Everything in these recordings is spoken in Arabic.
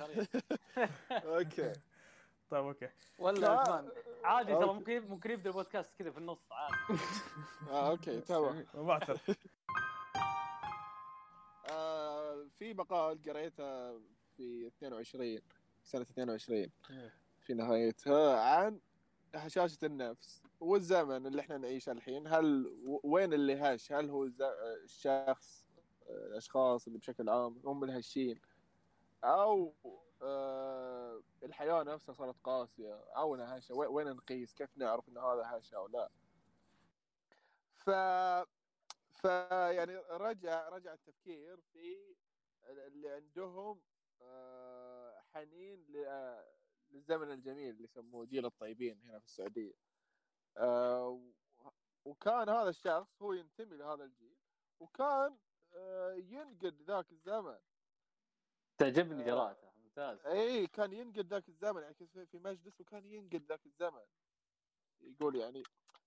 أوكي. طيب أوكي. ولا لا. عثمان عادي ترى. ممكن ممكن يبدأ البودكاست كذا في النص عادي. آه okay تمام. ما بعترف آه في مقال قريته في 22 سنة 22 في نهايتها عن هشاشة النفس والزمن اللي إحنا نعيشه الحين. هل وين اللي هش؟ هل هو الشخص الأشخاص اللي بشكل عام هم الهشين؟ أو آه الحياة نفسها صارت قاسية أو إنها هشة. وين- نقيس؟ كيف نعرف إن هذا هشة أو لا؟ ف ف يعني رجع رجع التفكير في اللي عندهم آه، حنين للزمن الجميل اللي يسموه جيل الطيبين هنا في السعودية. آه، وكان هذا الشخص هو ينتمي لهذا الجيل وكان آه، ينقد ذاك الزمن. تعجبني آه. جراءته ممتاز. اي كان ينقد ذاك الزمن يعني في- مجلس وكان ينقد ذاك الزمن. يقول يعني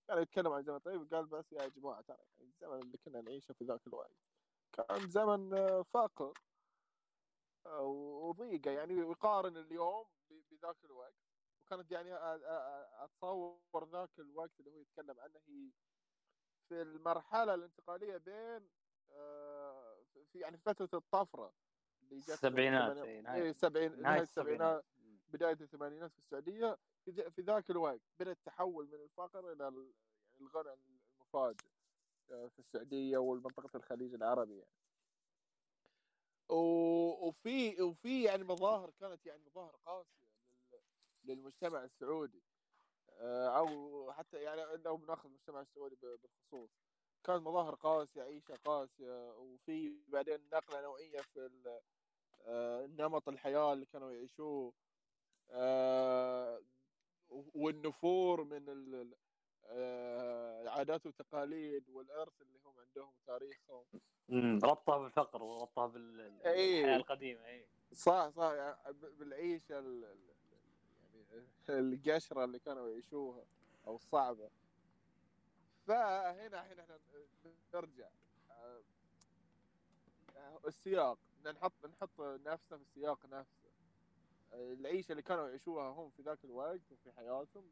كان يتكلم عن زمن طيب قال بس يا جماعة ترى يعني الزمن اللي كنا نعيشه في ذاك الوقت كان زمن آه، فاقر آه، وضيقة يعني ويقارن اليوم بذاك الوقت. وكانت يعني أتصور ذاك الوقت اللي هو يتكلم عنه هي في المرحلة الانتقالية بين آه، في يعني فترة الطفرة. السبعينات، إي، سبعين نهاية السبعينات. بداية الثمانينات في السعودية. في, ذاك الوقت بدأ التحول من الفقر إلى ال- يعني الغنى المفاجئ آه، في السعودية والمنطقة الخليج العربي يعني. وفي وفي يعني مظاهر كانت يعني مظاهر قاسية لل- للمجتمع السعودي آه، أو حتى يعني لو بناخذ المجتمع السعودي بالخصوص. كانت مظاهر قاسية عيشة قاسية وفي بعدين نقلة نوعية في نمط الحياة اللي كانوا يعيشوه آه، والنفور من آه، العادات والتقاليد والإرث اللي هم عندهم وتاريخهم. امم ربطها بالفقر وربطها بال- إيه. بالحياة القديمة اي صح صح يعني بالعيشة ال- ال- يعني القشرة اللي كانوا يعيشوها أو الصعبة. فهنا الحين إحنا نرجع آه، السياق. نحط نحط نفسنا في السياق نفسه. العيشة اللي كانوا يعيشوها هم في ذاك الوقت وفي حياتهم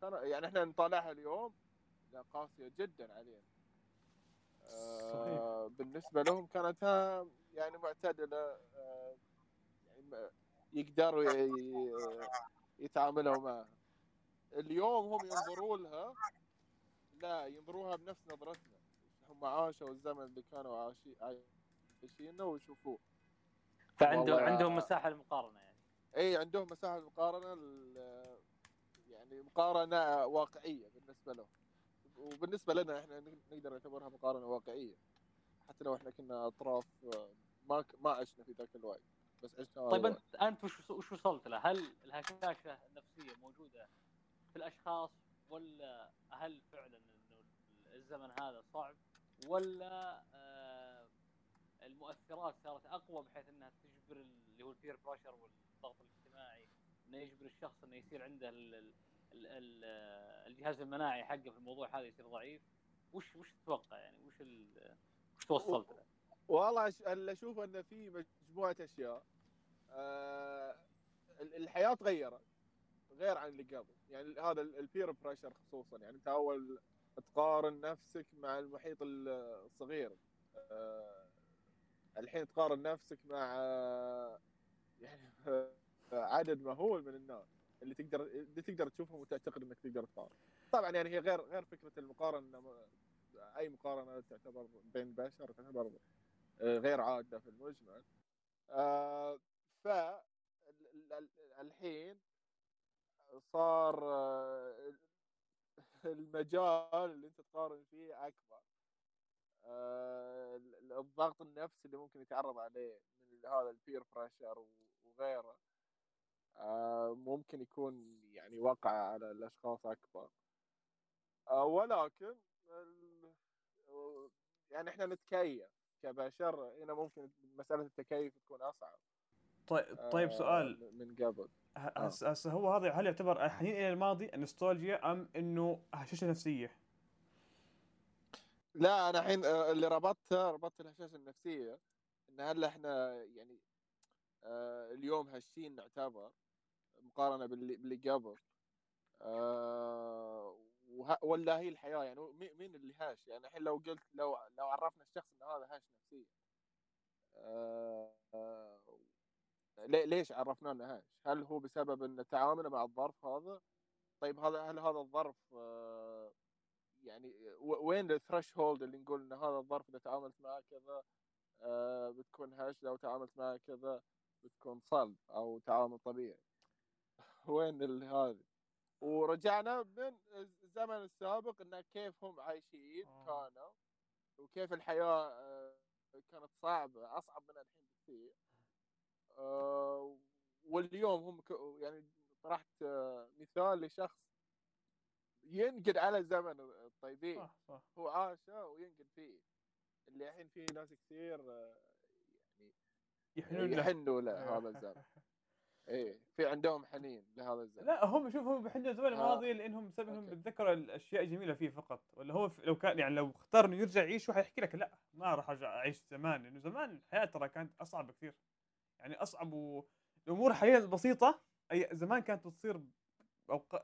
كانوا يعني إحنا نطالعها اليوم لا قاسية جدا علينا. آه، بالنسبة لهم كانت يعني معتدلة آه، يعني يقدروا يتعاملوا معها. اليوم هم ينظروا لها لا ينظروها بنفس نظرتنا. هم عاشوا الزمن اللي كانوا عايشي- عايشينه ويشوفوه. فعندهم عندهم مساحة للمقارنة يعني إي عندهم مساحة للمقارنة يعني مقارنة واقعية بالنسبة لهم وبالنسبة لنا إحنا نقدر نعتبرها مقارنة واقعية حتى لو إحنا كنا أطراف ما ك- ما عشنا في ذاك الوقت بس عشنا طيب. انت أنت وش وش وصلت له؟ هل الهشاشه النفسية موجودة في الأشخاص ولا هل فعلا إنه الزمن هذا صعب ولا آه المؤثرات صارت أقوى بحيث إنها تجبر اللي هو البير بريشر والضغط الاجتماعي إنه يجبر الشخص إنه يصير عنده ال ال ال ال الجهاز المناعي حقه في الموضوع هذا يصير ضعيف. وش وش تتوقع يعني؟ وش وش توصلت له؟ والله اللي أشوف إنه في مجموعة أشياء ال- الحياة تغيرت غير عن اللي قبل. يعني هذا البير بريشر خصوصا. يعني أنت أول تقارن نفسك مع المحيط الصغير آه الحين تقارن نفسك مع يعني عدد مهول من الناس اللي تقدر اللي تقدر تشوفهم وتعتقد إنك تقدر تقارن. طبعا يعني هي غير غير فكرة المقارنة أي مقارنة تعتبر بين البشر تعتبر آه، غير عادة في المجمل آه، ف ال- ال- الحين صار آه، المجال اللي أنت تقارن فيه أكبر. الضغط النفسي اللي ممكن يتعرض عليه من هذا البير بريشر وغيره آه، ممكن يكون يعني وقع على الأشخاص أكبر. آه، ولكن يعني إحنا نتكيف كبشر هنا ممكن مسألة التكيف تكون أصعب. طيب طيب آه، سؤال. من قبل. هسه هو هذا هل يعتبر الحنين إلى الماضي النوستالجيا أم إنه هشاشه نفسية؟ لا أنا الحين آه، اللي ربطتها ربطت الهشاشه النفسية إن هل إحنا يعني آه، اليوم هشين نعتبر مقارنة باللي باللي قبل آه، ولا هي الحياة يعني مي- مين اللي هاش يعني الحين لو قلت لو لو عرفنا الشخص إن هذا هاش نفسيا لي- ليش عرفنا إنه هاش؟ هل هو بسبب إن تعامله مع الظرف هذا؟ طيب هذا هل هذا الظرف آه، يعني وين الثريش هولد اللي نقول إن هذا الظرف إذا تعاملت معه كذا آه، بتكون هش لو تعاملت معه كذا بتكون صلب أو تعامل طبيعي. وين هذه؟ ورجعنا من الزمن السابق انه كيف هم عايشين آه. كانوا وكيف الحياة آه، كانت صعبة أصعب من الحين بكثير. آه، واليوم هم يعني طرحت مثال لشخص ينقد على الزمن الطيبين. صح صح. هو عاشه وينقد فيه. اللي الحين في ناس كثير آه، يحنون له. يحنوا له أيوه. هذا الزمن. إيه في عندهم حنين لهذا الزمن. لا هم شوف هم بيحنوا الزمن آه. الماضي لأنهم بسبب إنهم أوكي. بيتذكروا الأشياء الجميلة فيه فقط. ولا هو لو كان يعني لو اختار إنه يرجع يعيش حيحكي لك لا ما راح أرجع أعيش زمان. لأنه زمان الحياة ترى كانت أصعب بكثير يعني أصعب والامور حاليا بسيطة. اي زمان كانت بتصير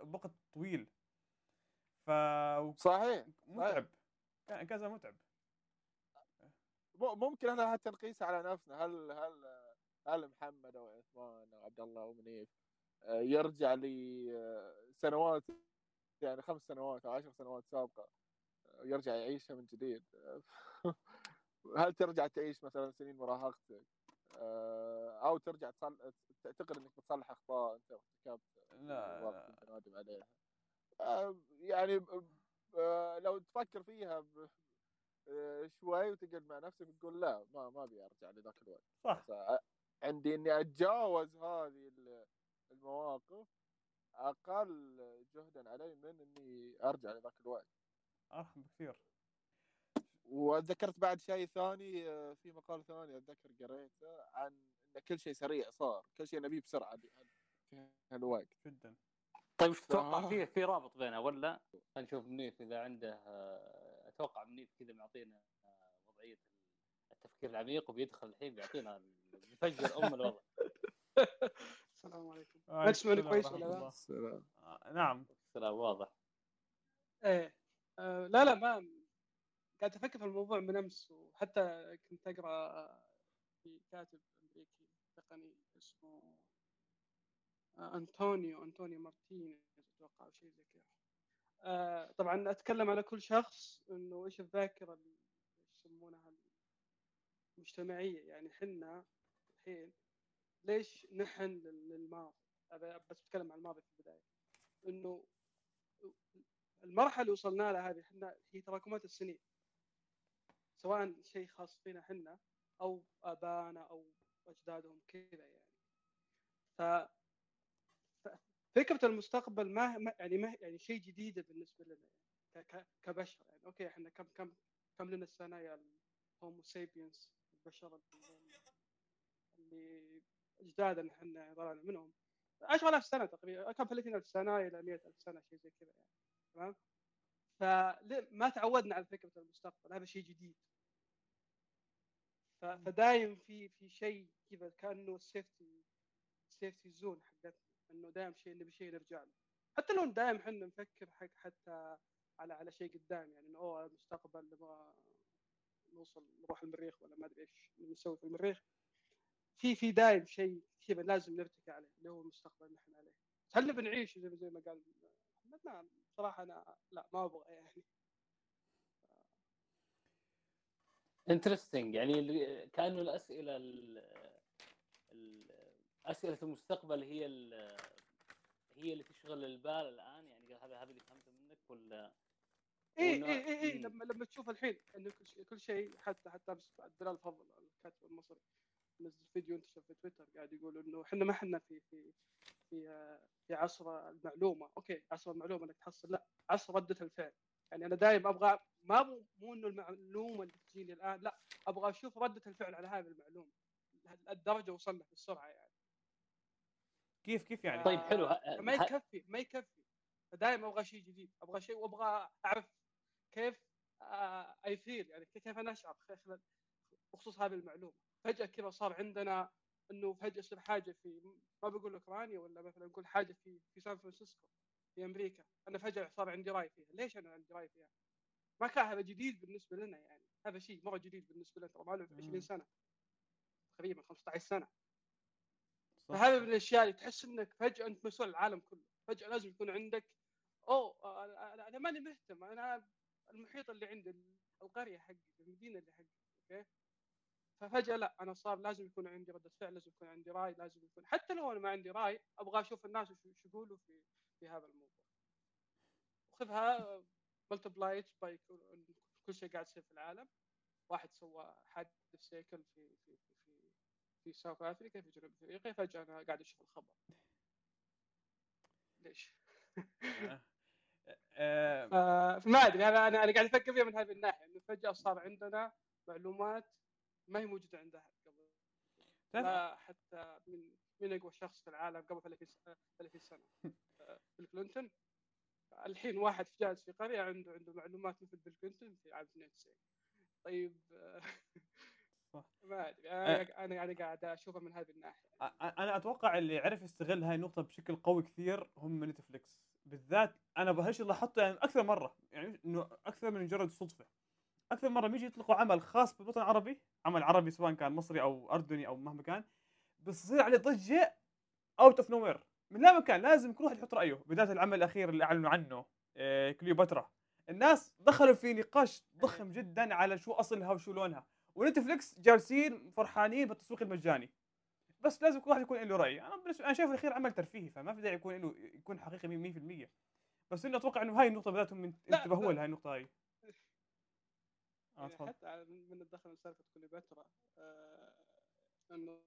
بوقت طويل. ف صحيح. متعب. كان كان زمان متعب ممكن إحنا حتى نقيسها على نفسنا. هل هل هل محمد أو عثمان أو عبد الله أو منيف آه، يرجع لسنوات يعني خمس سنوات أو عشر سنوات سابقة آه، يرجع يعيشها من جديد. هل ترجع تعيش مثلا سنين مراهقتك آه، أو ترجع تصل... تعتقد إنك بتصلح أخطاء أنت ارتكبت لا. وقت لا. نادم عليها. آه، يعني آه، لو تفكر فيها آه، شوي وتقعد مع نفسك تقول لا ما ما أبي أرجع لذاك الوقت. صح. عندي إني أتجاوز هذه ال- المواقف أقل جهدا علي من إني أرجع لذاك الوقت. أرحم بكثير. وتذكرت بعد شيء ثاني آه، في مقال ثاني أتذكر قريته عن إن كل شيء سريع صار كل شيء نبيه بسرعة في هالوقت. جدا. طيب وش تتوقع آه. فيه في رابط بينها ولا خلينا نشوف منيف إذا عنده آه، أتوقع منيف كذا معطينا آه، وضعية التفكير العميق وبيدخل الحين بيعطينا بيفجر أم الوضع السلام عليكم وعليكم تسمعني كويس ولا لا؟ الله. السلام. آه، نعم السلام واضح إيه آه لا لا ما قاعد أفكر في الموضوع من أمس وحتى كنت أقرأ في كاتب أمريكي تقني اسمه آه أنطونيو أنطونيو مارتينيز أتوقع أو شيء زي كذا. آه طبعا أتكلم على كل شخص إنه إيش الذاكرة اللي يسمونها المجتمعية. يعني حنا الحين ليش نحن لل- للماضي؟ أبى- بس بتكلم عن الماضي في البداية. إنه المرحلة اللي وصلنا لها هذه إحنا هي تراكمات السنين. سواء شيء خاص فينا إحنا أو ابائنا أو أجدادهم كذا يعني. فكرة المستقبل ما ما- يعني ما يعني شيء جديد بالنسبة لنا يعني كبشر يعني. أوكي إحنا كم كم كم لنا السنة يا ال homo sapiens البشر اللي- أجدادنا إحنا طلعنا منهم؟ 10000 سنة تقريبا كم 30000 سنة إلى 100000 سنة شيء زي كذا يعني. تمام؟ فما تعودنا على فكرة المستقبل هذا شيء جديد. فدايم في في شيء كذا كأنه ال safety safety zone حقتنا. إنه دايم شيء نبي شيء نرجع له. حتى لو دايم إحنا نفكر حق حتى على على شيء قدام يعني إنه أوه المستقبل نبغى نوصل نروح المريخ ولا ما أدري إيش نسوي في المريخ. في في دايم شيء كذا لازم نرتكي عليه اللي هو المستقبل اللي إحنا عليه. هل نبي نعيش زي زي ما قال محمد نعم صراحة أنا لا ما أبغى يعني. انترستنج يعني اللي- كانه الأسئلة ال- ال- أسئلة المستقبل هي هي اللي تشغل البال الآن؟ يعني هذا هذا اللي فهمته منك ولا؟ اي اي اي. لما لما تشوف الحين إنه كل شيء كل شيء حتى حتى بس بلال فضل الكاتب المصري نزل فيديو انتشر في تويتر قاعد يقول إنه إحنا ما إحنا في في في في عصر المعلومة. okay عصر المعلومة إنك تحصل. لا عصر ردة الفعل. يعني أنا دائما أبغى ما مو مو إنه المعلومة اللي تجيني الآن لا أبغى أشوف ردة الفعل على هذه المعلومة. الدرجة وصلنا في السرعة يعني. كيف كيف يعني؟ طيب حلو. ما يكفي ما يكفي. فدائما أبغى شيء جديد أبغى شيء وأبغى أعرف كيف I feel يعني كيف أنا أشعر؟ خلال بخصوص هذه المعلومة. فجأة كذا صار عندنا إنه فجأة يصير حاجة في ما بقول أوكرانيا ولا مثلا نقول حاجة في في سان فرانسيسكو في أمريكا. أنا فجأة صار عندي رأي فيها. ليش أنا عندي رأي فيها؟ ما كان هذا جديد بالنسبة لنا يعني. هذا شيء مرة جديد بالنسبة لنا. ترى ما له 20 مم. سنة. تقريبا 15 سنة. فهذا من الأشياء اللي تحس إنك فجأة أنت مسؤول العالم كله. فجأة لازم يكون عندك اوه أنا, ماني مهتم. أنا المحيط اللي عندي القرية حقي المدينة اللي حقي okay؟ ففجأة لا أنا صار لازم يكون عندي ردة فعل لازم يكون عندي رأي لازم يكون حتى لو أنا ما عندي رأي أبغى أشوف الناس وش يقولوا في في هذا الموضوع. وخذها multiplied by كل شيء قاعد يصير في العالم. واحد سوى حادث سيكل في في في في ساوث افريقيا في جنوب أفريقيا فجاه أنا قاعد أشوف الخبر. ليش؟ آه. آه، ف- فما أدري أنا أنا قاعد أفكر فيها من هذه الناحية إنه فجأة صار عندنا معلومات ما هي موجودة عند احد قبل. لا حتى من من أقوى شخص في العالم قبل 30 سنه 30 سنة. آه، بيل كلينتون. الحين واحد جالس في قرية عنده عنده معلومات مثل بيل كلينتون في عام 92 طيب آه، صح. ما أدري. أنا أنا يعني قاعد اشوفها من هذه الناحية. أنا أتوقع اللي عرف يستغل هاي النقطة بشكل قوي كثير هم نتفليكس. بالذات أنا بهالشيء لاحظته يعني أكثر مرة يعني إنه أكثر من مجرد صدفة. أكثر مرة بيجي يطلقوا عمل خاص بالوطن العربي عمل عربي سواء كان مصري أو أردني أو مهما كان بتصير عليه ضجة out of nowhere من لا مكان لازم كل واحد يحط رأيه. بداية العمل الأخير اللي أعلنوا عنه آه، كليوباترا. الناس دخلوا في نقاش ضخم جدا على شو أصلها وشو لونها. ونتفليكس جالسين فرحانين بالتسويق المجاني. بس لازم كل واحد يكون له رأي. أنا بالنسبة أنا شايف الأخير عمل ترفيهي فما في داعي يكون له يكون حقيقي 100% بس انه أتوقع إنه هاي النقطة بالذات هم لا، انتبهوا لهي النقطة هاي. آه، يعني تفضل. حتى من الدخل من سالفة كليوباترا آه، إنه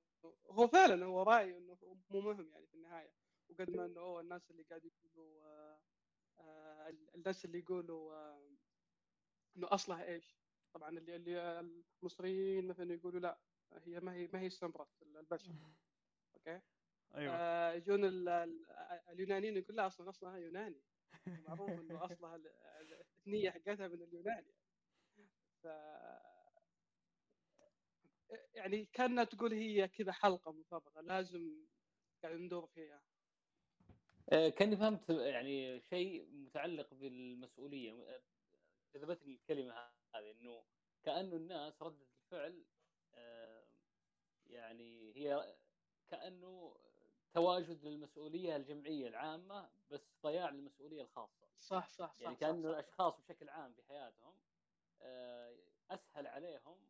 هو فعلا هو رأي إنه مو مهم يعني في النهاية. وقد ما إنه هو الناس اللي قاعد يقولوا آه، آه، الناس اللي يقولوا آه، إنه أصلها إيش؟ طبعا اللي اللي المصريين مثلا يقولوا لا هي ما هي ما هي سمره البشر. أوكي؟ أيوه. آه، يجون ال- ال- اليونانيين يقول لا أصلا اصلها يوناني. معروف إنه اصلها ال- ال- الثنيه حقتها من اليونان يعني ف يعني كأنها تقول هي كذا حلقة مفرغه لازم قاعد ندور فيها. آه، كأني فهمت يعني شيء متعلق بالمسؤولية. جذبتني الكلمة هذه إنه كأنه الناس ردة الفعل آه، يعني هي كأنه تواجد للمسؤولية الجمعية العامة بس ضياع للمسؤولية الخاصة صح صح صح يعني كأنه صح. الأشخاص بشكل عام في حياتهم آه، أسهل عليهم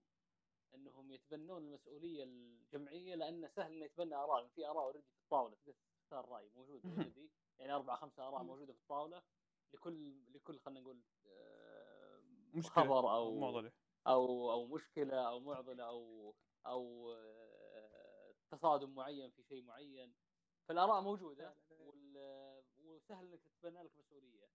إنهم يتبنون المسؤولية الجمعية لأنه سهل إنه يتبنى آراء في آراء already في الطاولة تقدر تختار رأي موجود already يعني أربع خمسة آراء. موجودة في الطاولة لكل لكل خلينا نقول مشكلة. خبر أو معضلة. أو أو مشكلة أو معضلة أو أو آه، تصادم معين في شيء معين. فالآراء موجودة وال- وسهل إنك تتبنى لك مسؤولية.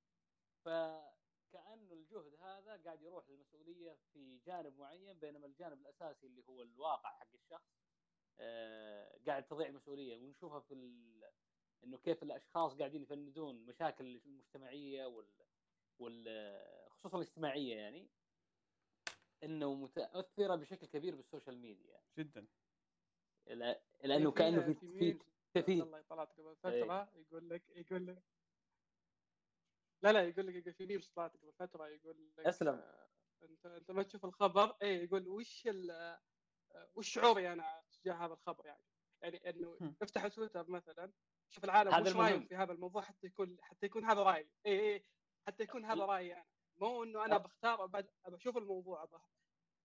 فكانه الجهد هذا قاعد يروح للمسؤولية في جانب معين بينما الجانب الأساسي اللي هو الواقع حق الشخص آه، قاعد تضيع المسؤوليه ونشوفها في ال... إنه كيف الأشخاص قاعدين يفندون مشاكل المجتمعية وال وال خصوصا الاجتماعية يعني إنه متأثرة بشكل كبير بالسوشيال ميديا. جدا. لا- لأنه كأنه في في في الله طلعت قبل فترة يقول لك يقول لك لا لا يقول لك يقول في memes طلعت قبل فترة يقول لك أسلم. آه، انت أنت ما تشوف الخبر؟ اي يقول وش ال- وش شعوري أنا تجاه هذا الخبر يعني؟ يعني إنه. افتح تويتر مثلا شوف العالم وش. رأيهم في هذا الموضوع حتى يكون حتى يكون هذا رأيي. اي اي حتى يكون هذا رأيي أنا. مو إنه أنا. بختار أشوف الموضوع أبى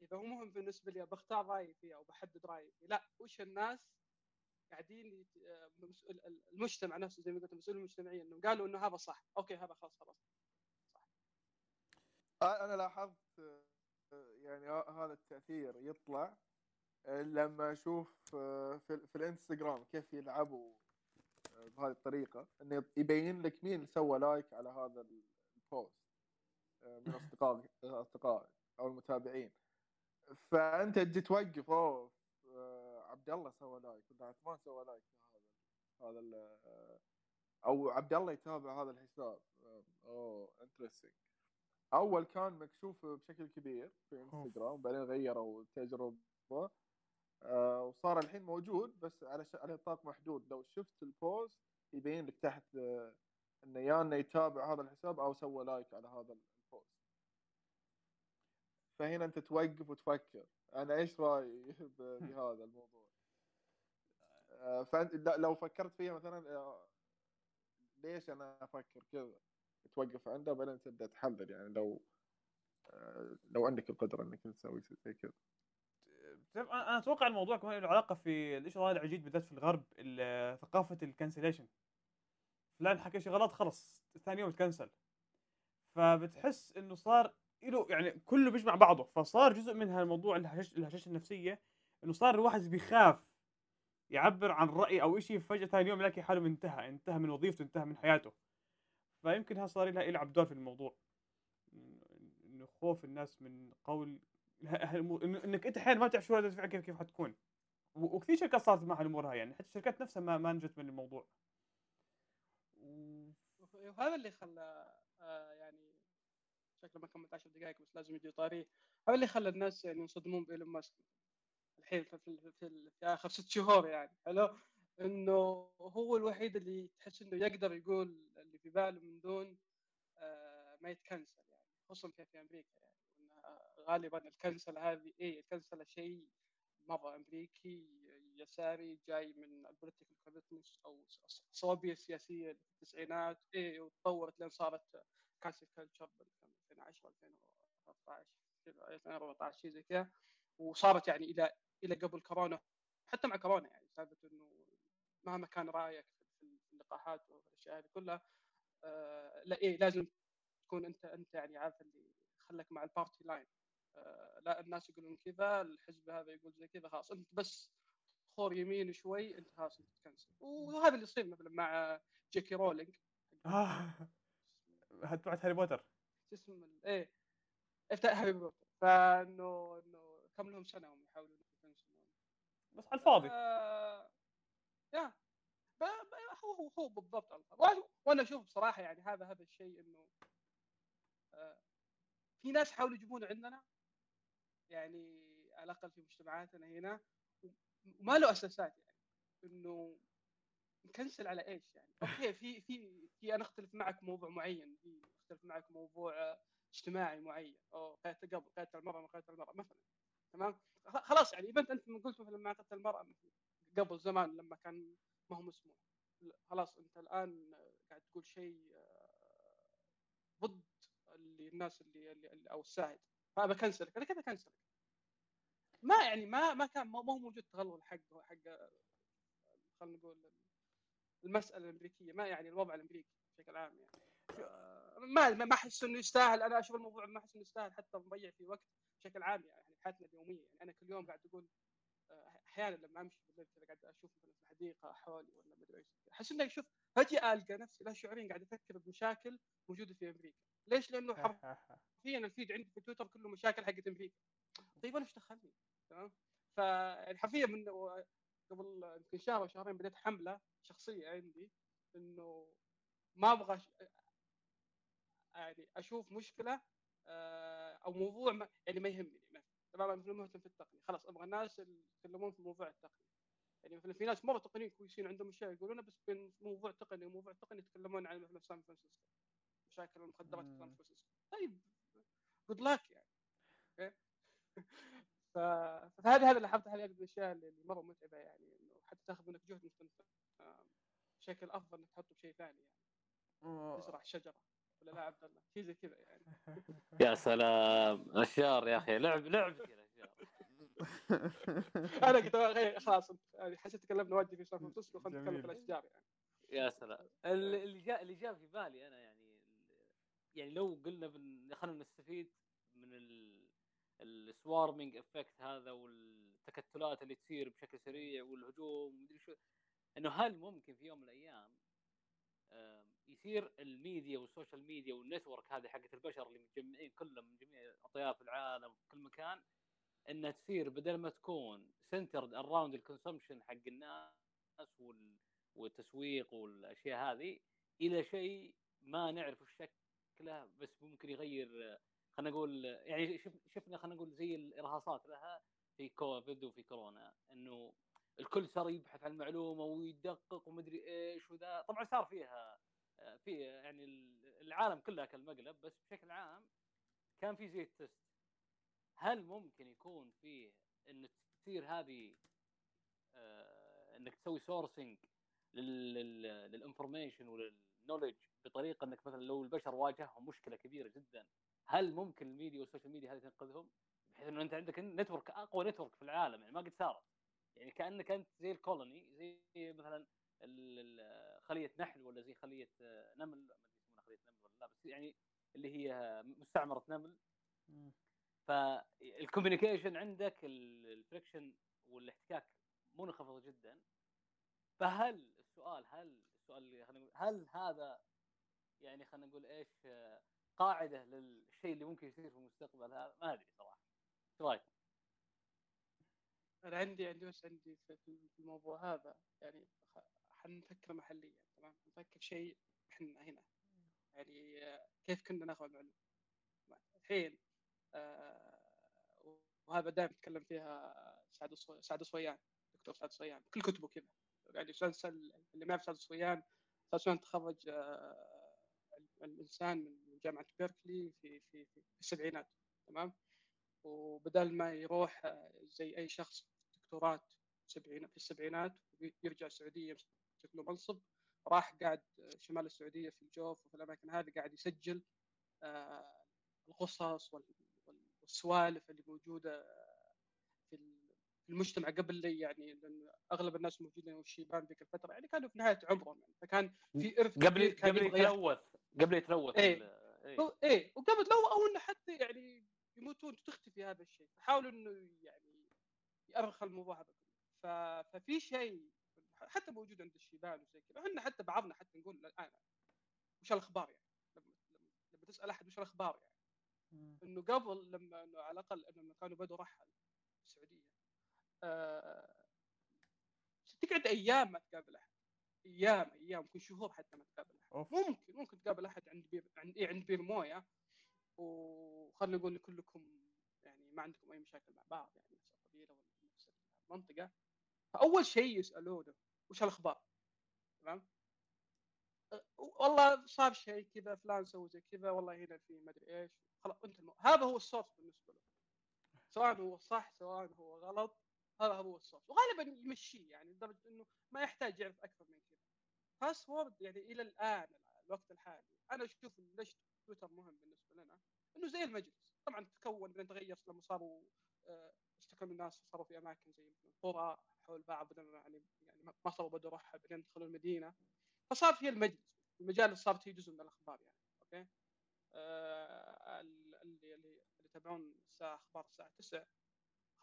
إذا هو مهم بالنسبة لي بختار رأيي فيه أو بحدد رأيي فيه. لا وش الناس قاعدين المجتمع نفسه زي ما قلت المسؤوليه المجتمعيه إنهم قالوا إنه هذا صح. okay هذا خلاص خلاص. آه، أنا لاحظت يعني هذا التأثير يطلع لما أشوف في, الإنستغرام كيف يلعبوا بهذه الطريقة إنه يبين لك مين سوى like على هذا ال post من أصدقائك اصدقائك أو المتابعين. فأنت تجي توقف أوه آه، عبد الله سوى like ولا عثمان سوى like هذا هذا آه، أو عبد الله يتابع هذا الحساب. آه، أوه interesting أول كان مكشوف بشكل كبير في إنستغرام بعدين غيروا التجربه آه وصار الحين موجود بس على ش... على نطاق محدود. لو شفت ال post يبين لك تحت آه إنه يا إنه يتابع هذا الحساب أو سوى like على هذا فهنا أنت توقف وتفكر. أنا إيش رأيي بهذا الموضوع؟ آه، فأنت لو فكرت فيها مثلا آه، ليش أنا أفكر كذا؟ توقف عنده بعدين تبدا تحلل يعني لو آه، لو عندك القدرة إنك تسوي زي كذا. تعرف أنا أتوقع الموضوع كمان له علاقة في الشيء ظاهر جديد بالذات في الغرب ال- ثقافة ال cancellation فلان حكى شيء غلط خلص ثاني يوم تكنسل فبتحس إنه صار له يعني كله بيجمع بعضه. فصار جزء من هالموضوع الهشاشه الهشاشة النفسية إنه صار الواحد بيخاف يعبر عن رأي أو شيء فجأة ثاني يوم يلاقي حاله انتهى انتهى من وظيفته انتهى من حياته. فيمكن هذا صار لها يلعب دور في الموضوع. إنه خوف الناس من قول إنك أنت أحيانا ما تعرف شو ردة الفعل كيف كيف حتكون. وكثير شركات صارت معها الأمور هاي يعني حتى الشركات نفسها ما ما نجت من الموضوع. وهذا اللي خلى آه، شكله ما كملت 10 دقائق بس لازم يجي طاري. هذا اللي خلى الناس يعني ينصدمون بإيلون ماسك. الحين في, في, في, في, آخر ست شهور يعني. حلو؟ إنه هو الوحيد اللي تحس إنه يقدر يقول اللي في باله من دون آه، ما يتكنسل يعني. خصوصا في, في أمريكا يعني. غالبا ال cancel هذه إيه ال cancel شيء مرة أمريكي يساري جاي من ال political correctness أو الصوابيه السياسيه في التسعينات. إيه وتطورت لين صارت cancel culture 2010 2013 كذا 2014 شيء زي كذا. وصارت يعني إلى إلى قبل كورونا حتى مع كورونا يعني سالفة إنه مهما كان رأيك في اللقاحات والأشياء هذه كلها آه لا إيه لازم تكون أنت أنت يعني عارف اللي خلك مع ال party line. آه لا الناس يقولون كذا الحزب هذا يقول زي كذا خلاص أنت بس خور يمين شوي أنت خلاص أنت ت cancel. وهذا اللي يصير مثلا مع جي كي رولينج. آه. تبعت هاري بوتر. شو اسم ال- إيه. افتح هاري بوتر. فإنه إنه كم لهم سنة هم يحاولون بس على الفاضي. آه، يا. هو هو هو بالضبط. وأنا- وأنا أشوف بصراحة يعني هذا هذا الشيء إنه آه، في ناس حاولوا يجيبونه عندنا. يعني على الأقل في مجتمعاتنا هنا. وما له أساسات يعني. إنه نكنسل على إيش يعني؟ أوكي في في في أنا أختلف معك موضوع معين في أختلف معك موضوع آه، اجتماعي معين أو قتل قبل قتل المرأة ما قتل المرأة مثلا تمام؟ خلاص يعني إذا أنت من قلت مثلا ما قتل المرأة مثلا قبل زمان لما كان ما هو مسموح لا، خلاص أنت الآن قاعد تقول شيء آه، ضد اللي الناس اللي, اللي أو الساهد فأبى كنسلك أنا كذا كنسلك ما يعني ما ما كان ما ما هو موجود تغلغل حق حق آه، خلينا نقول المسألة الأمريكية ما يعني الوضع الأمريكي بشكل عام يعني آه، ما ما ما أحس إنه يستاهل أنا أشوف الموضوع ما أحس إنه يستاهل حتى نضيع فيه وقت بشكل عام يعني في حياتنا اليومية يعني أنا كل يوم قاعد أقول آه، أحيانا لما أمشي بالليل كذا قاعد أشوف مثلا في الحديقة حولي ولا مدري إيش أحس إني أشوف فجاه ألقى نفسي لا شعوريا قاعد أفكر بمشاكل موجودة في أمريكا ليش؟ لأنه حرفيا الفيد عندي في تويتر كله مشاكل حقت أمريكا طيب أنا إيش دخلني؟ تمام؟ فحرفيا من قبل يمكن شهر أو شهرين بديت حملة شخصية عندي إنه ما أبغى يعني أشوف مشكلة آه، أو موضوع ما يعني ما يهمني مثلا. تمام أنا مهتم في التقنية. خلاص أبغى الناس اللي يتكلمون في موضوع التقنية. يعني مثلا في ناس مرة تقنيين كويسين عندهم اشياء يقولونها بس بين موضوع تقني وموضوع تقني يتكلمون عن مثلا سان فرانسيسكو مشاكل المخدرات في سان. فرانسيسكو طيب good luck يعني. okay؟ ف... فهذه هذه اللي لاحظتها هذه من الاشياء اللي مرة متعبة يعني إنه حتى تاخذ منك جهد آه، بشكل أفضل إنك تحطه بشيء ثاني يعني. تزرع شجرة. ولا لا عبد الله؟ شيء زي كذا يعني. يا سلام. اشجار يا أخي. لعب الاشجار أنا قلت غير خلاص يعني حسيت تكلمنا ودي في سان فرانسيسكو خلينا نتكلم في. الأشجار يعني. يا سلام. ال- اللي جاء اللي جاء في بالي أنا يعني يعني لو قلنا بن... خلينا نستفيد من ال... ال swarming effect هذا والتكتلات اللي تصير بشكل سريع والهجوم ومدري شو. إنه هل ممكن في يوم من الأيام يصير ال media وال social media وال network هذه حقت البشر اللي متجمعين كلهم من جميع أطياف العالم في كل مكان إنها تصير بدل ما تكون centered around ال consumption حق الناس وال... والتسويق والأشياء هذه إلى شيء ما نعرف شكله بس ممكن يغير خلينا نقول يعني شف- شفنا خلينا نقول زي الإرهاصات لها في كوفيد وفي كورونا إنه الكل صار يبحث عن المعلومه ويدقق ومدري إيش وذا. طبعا صار فيها آه، في يعني العالم كله أكل مقلب بس بشكل عام كان في زي ال test. هل ممكن يكون فيه إن تصير هذه آه، إنك تسوي sourcing لل information ولل knowledge بطريقة إنك مثلا لو البشر واجههم مشكلة كبيرة جدا هل ممكن ال media وال social media هذه تنقذهم؟ بحيث إنه أنت عندك network أقوى network في العالم يعني ما قد صارت. يعني كأنك أنت زي ال colony زي مثلا خلية نحل ولا زي خلية نمل ما أدري يسمونها خلية نمل ولا لا بس يعني اللي هي مستعمرة نمل. فال communication عندك ال friction والاحتكاك منخفض جدا. فهل السؤال هل السؤال اللي هل هذا يعني خلينا نقول إيش قاعدة للشيء اللي ممكن يصير في المستقبل هذا ما أدري صراحة. إيش رأيك؟ أنا عندي عندي بس عندي في الموضوع هذا يعني حنفكر محليا تمام؟ نفكر شيء إحنا هنا. يعني كيف كنا ناخذ المعلومة؟ الحين آه وهذا دائما يتكلم فيها سعد سعد صويان دكتور سعد صويان كل كتبه كذا. يعني مسلسل اللي ما يعرف سعد صويان سعد صويان تخرج آه الإنسان من جامعة بيركلي في في في السبعينات تمام؟ وبدل ما يروح آه، زي أي شخص دكتوراه في السبعينات ويرجع السعودية يمسك له منصب راح قاعد شمال السعودية في الجوف وفي الأماكن هذه قاعد يسجل آه، القصص والسوالف اللي موجودة في المجتمع قبل يعني لأن أغلب الناس الموجودين والشيبان ذيك الفترة يعني كانوا في نهاية عمرهم يعني. فكان في إرث قبل قبل يتلوث قبل يتلوث إيه. إيه, إيه. وقبل لو أو إنه حتى يعني يموتون تختفي هذا الشيء فحاولوا إنه يعني يأرخ الموضوع هذا ف... ففي شيء حتى موجود عند الشيبان وزي كذا. إحنا حتى بعضنا حتى نقول الآن وش الأخبار يعني؟ لما لما تسأل أحد وش الأخبار يعني؟ إنه قبل لما إنه على الأقل لما كانوا بدوا رحل السعودية آه... تقعد أيام ما تقابل أحد. أيام أيام ممكن شهور حتى ما تقابل احد أوف. ممكن ممكن تقابل أحد عند بير عند إيه عند بير موية وخلينا نقول كلكم يعني ما عندكم أي مشاكل مع بعض يعني نفس القبيلة ولا نفس المنطقة فأول شيء يسالونه وش الأخبار؟ تمام؟ والله صار شيء كذا فلان سوى زي كذا والله هنا في ما أدري إيش خلاص أنت الم... هذا هو الصوت بالنسبة له سواء هو صح سواء هو غلط هذا هو الصوت. وغالبا يمشيه يعني لدرجة إنه ما يحتاج يعرف أكثر من كذا. باسورد يعني إلى الآن الوقت الحالي. أنا أشوف ليش تويتر مهم بالنسبة لنا إنه زي المجلس. طبعا تكون بعدين تغير لما صاروا آه، استقلوا الناس صاروا في أماكن زي القرى حول بعض يعني يعني ما صاروا بدوا راحه بعدين دخلوا المدينة. فصار في المجلس. المجالس صارت هي جزء من الأخبار يعني. أوكي؟ آه اللي اللي يتابعون الساعة أخبار الساعة 9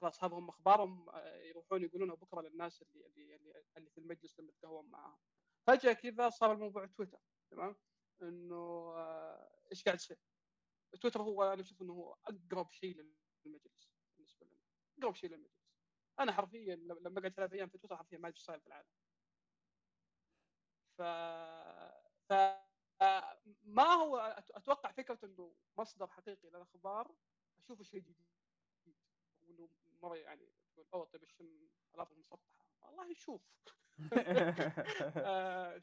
خلاص هذا هم أخبارهم آه، يروحون يقولونها بكرة للناس اللي اللي اللي, في المجلس لما تقهون معاهم. فجأة كذا صار الموضوع تويتر تمام؟ إنه آه، إيش قاعد يصير؟ تويتر هو أنا أشوف إنه هو أقرب شيء للمجلس بالنسبة لنا أقرب شيء للمجلس. أنا حرفيا لما اقعد ثلاث أيام في تويتر حرفيا ما أدري صاير في العالم. ف ف ما هو أتوقع فكرة إنه مصدر حقيقي للأخبار أشوفه شيء جديد مرة يعني تقول أوه طيب الشم ألاف مسطحه والله شوف آه،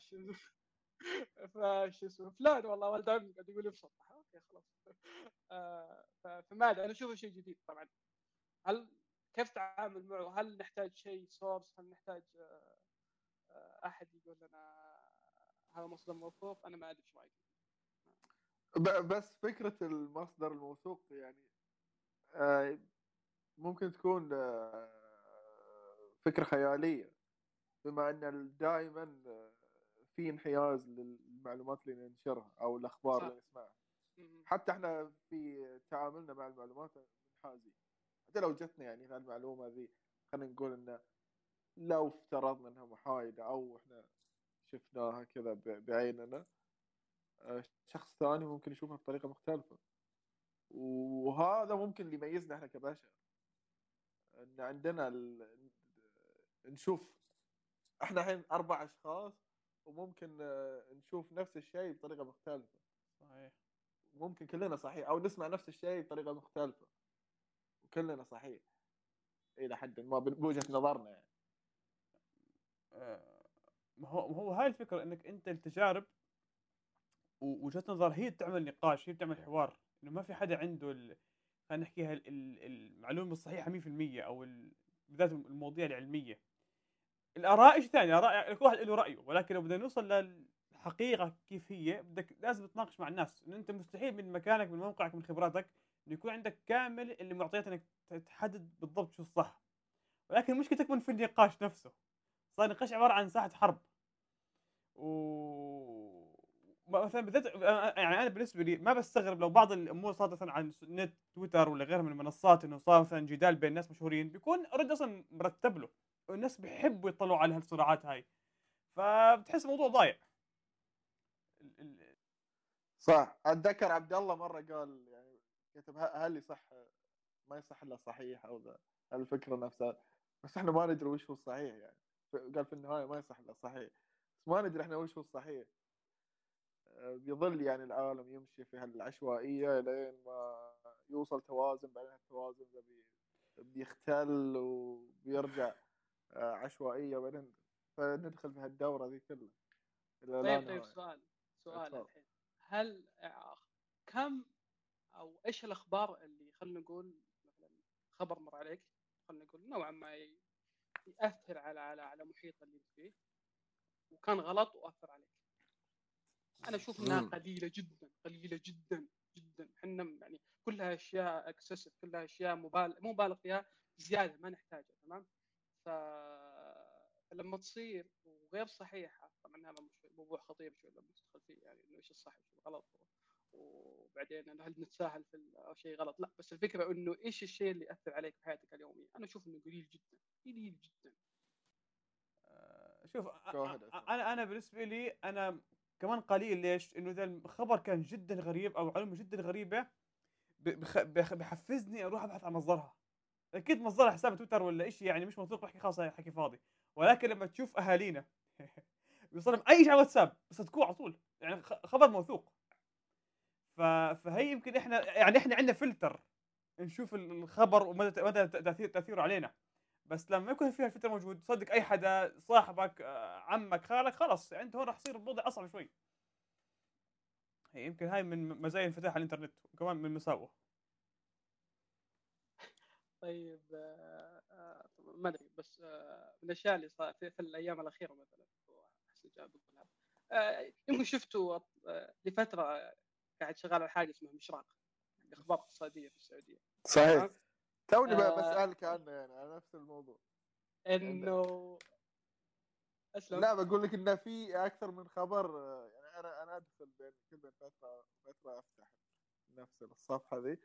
فش اسمه فلان والله ولد عمي قاعد يقول لي مسطحة أوكي خلاص آه فما أدري أنا أشوفه شيء جديد طبعا هل كيف تعامل معه؟ هل نحتاج شيء سورس؟ هل نحتاج آه، أحد يقول لنا هذا مصدر موثوق؟ أنا ما أدري إيش رايك. بس فكرة المصدر الموثوق يعني ممكن تكون فكرة خيالية بما أن دائما في انحياز للمعلومات اللي ننشرها أو الأخبار صح. اللي نسمعها. حتى إحنا في تعاملنا مع المعلومات منحازين. حتى لو جتنا يعني هالمعلومه ذي خلينا نقول انه لو افترضنا إنها محايدة أو إحنا شفناها كذا بعيننا آه، شخص ثاني ممكن يشوفها بطريقة مختلفة. وهذا ممكن اللي يميزنا إحنا كبشر. إن عندنا ال... نشوف إحنا الحين أربع أشخاص وممكن آه، نشوف نفس الشيء بطريقة مختلفة. صحيح. ممكن كلنا صحيح أو نسمع نفس الشيء بطريقة مختلفة. وكلنا صحيح. إلى حد ما بوجهة نظرنا يعني. آه، ما هو ما هو هاي الفكرة إنك أنت التجارب ووجهه نظر هي بتعمل نقاش هي بتعمل حوار. إنه ما في حدا عنده ال... خلينا نحكيها ال- ال- المعلومة الصحيحة 100% أو ال... بالذات المواضيع العلمية. الآراء شيء ثاني؟ آراء كل واحد له رأيه ولكن لو بدنا نوصل للحقيقة كيف هي بدك لازم تناقش مع الناس انه أنت مستحيل من مكانك من موقعك من خبراتك إنه يكون عندك كامل اللي معطيات إنك تحدد بالضبط شو الصح. ولكن المشكلة تكمن في النقاش نفسه. صار النقاش عبارة عن ساحة حرب. و مثلا بالذات يعني أنا بالنسبة لي ما بستغرب لو بعض الأمور صارت مثلا عن نت تويتر ولا غيرها من المنصات إنه صار مثلا جدال بين ناس مشهورين بيكون اوريدي أصلا مرتب له. الناس بيحبوا يطلعوا على هالصراعات هاي. فبتحس الموضوع ضايع. صح. أتذكر عبد الله مرة قال يعني كتب هل يصح ما يصح إلا صحيح أو الفكرة نفسها. بس إحنا ما ندري وش هو الصحيح يعني. قال في النهاية ما يصح إلا صحيح. بس ما ندري إحنا وش هو الصحيح. بيظل يعني العالم يمشي في هالعشوائية لين ما يوصل توازن بعدين التوازن ذا بي- بيختل وبيرجع آه، عشوائية بعدين. فندخل في هالدورة ذي كلها. طيب طيب. سؤال سؤال. الحين. هل كم أو إيش الأخبار اللي خلينا نقول مثلا خبر مر عليك؟ خلينا نقول نوعا ما يأثر على على على محيط اللي أنت فيه. وكان غلط وأثر عليك. أنا أشوف إنها. قليلة جدا قليلة جدا جدا. إحنا يعني كلها أشياء اكسسيف كلها أشياء مبالغ مو مبالغ فيها زيادة ما نحتاجها تمام. فلما تصير وغير صحيحة طبعا هذا مش موضوع خطير شوي لما تدخل فيه يعني إنه إيش الصح وإيش الغلط وبعدين هل نتساهل في شيء غلط؟ لا بس الفكرة إنه إيش الشيء اللي يأثر عليك في حياتك اليومية؟ أنا أشوف إنه قليل جدا قليل جدا. آه، شوف أنا أنا بالنسبة لي أنا كمان قليل ليش؟ إنه إذا الخبر كان جدا غريب أو معلومه جدا غريبة بحفزني أروح أبحث عن مصدرها أكيد مصدرها حساب تويتر ولا شيء يعني مش موثوق بحكي خلاص حكي فاضي ولكن لما تشوف أهالينا بيوصلهم أي شيء على واتساب بصدقوه على طول يعني خبر موثوق. فهي يمكن إحنا يعني إحنا عندنا فلتر نشوف ال- الخبر ومدى مدى تاثير تأثيره علينا بس لما يكون فيها الفلتر موجود صدق أي حدا صاحبك آه، عمك خالك خلاص يعني أنت هون راح يصير الوضع أصعب شوي. هي يمكن هاي من مزايا انفتاح الإنترنت وكمان من مساوئه. طيب آه، آه، ما أدري بس من الأشياء اللي صار في, في الأيام الأخيرة مثلا أحسن جاب يمكن شفتوا لفترة قاعد شغال على حاجة اسمها مشراق أخبار اقتصادية في السعودية. صحيح؟ توني آه. بسألك عنه يعني على نفس الموضوع إنه أسلم لا بقول لك إنه في أكثر من خبر آه، يعني أنا أنا أدخل بين كل بين فترة فترة أفتح نفس الصفحة ذي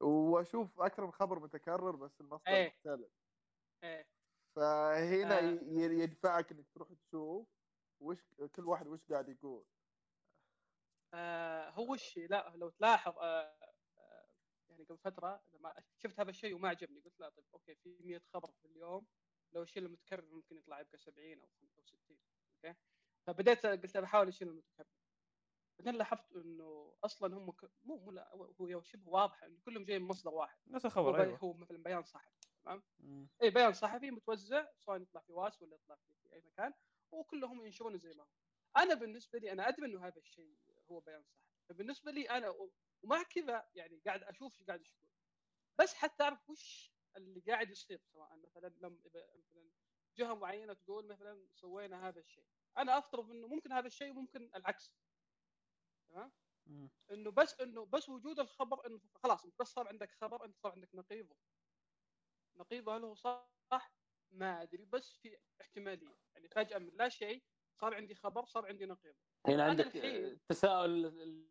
وأشوف أكثر من خبر متكرر بس المصدر إيه. مختلف إيه فهنا آه. يدفعك إنك تروح تشوف وش كل واحد وش قاعد يقول آه هو الشيء لا لو تلاحظ آه يعني قبل فترة لما شفت هذا الشيء وما عجبني قلت لا طيب أوكي في 100 خبر في اليوم لو الشيء المتكرر ممكن يطلع يبقى 70 أو أو 60 okay؟ فبديت قلت بحاول اشيل المتكرر. بعدين لاحظت إنه أصلا هم ك... مو مو لا هو شبه واضح إنه كلهم جايين من مصدر واحد. نفس هو, الخبر بي... أيوه. هو مثلا بيان صحفي مم. اي بيان صحفي متوزع سواء يطلع في واس ولا يطلع في, في أي مكان وكلهم ينشرونه زي ما هو. أنا بالنسبة لي أنا أدري إنه هذا الشيء هو بيان صحفي فبالنسبة لي أنا ومع كذا يعني قاعد أشوف إيش قاعد يشوفون. بس حتى أعرف وش اللي قاعد يصير سواء مثلا لم إذا مثلا جهة معينة تقول مثلا سوينا هذا الشيء. أنا أفترض إنه ممكن هذا الشيء وممكن العكس. تمام. إنه بس إنه بس وجود الخبر إنه خلاص أنت بس صار عندك خبر أنت صار عندك نقيضه. نقيضه هل هو صح؟ ما أدري بس في احتمالية. يعني فجأة من لا شيء صار عندي خبر صار عندي نقيض هنا عندك تساؤل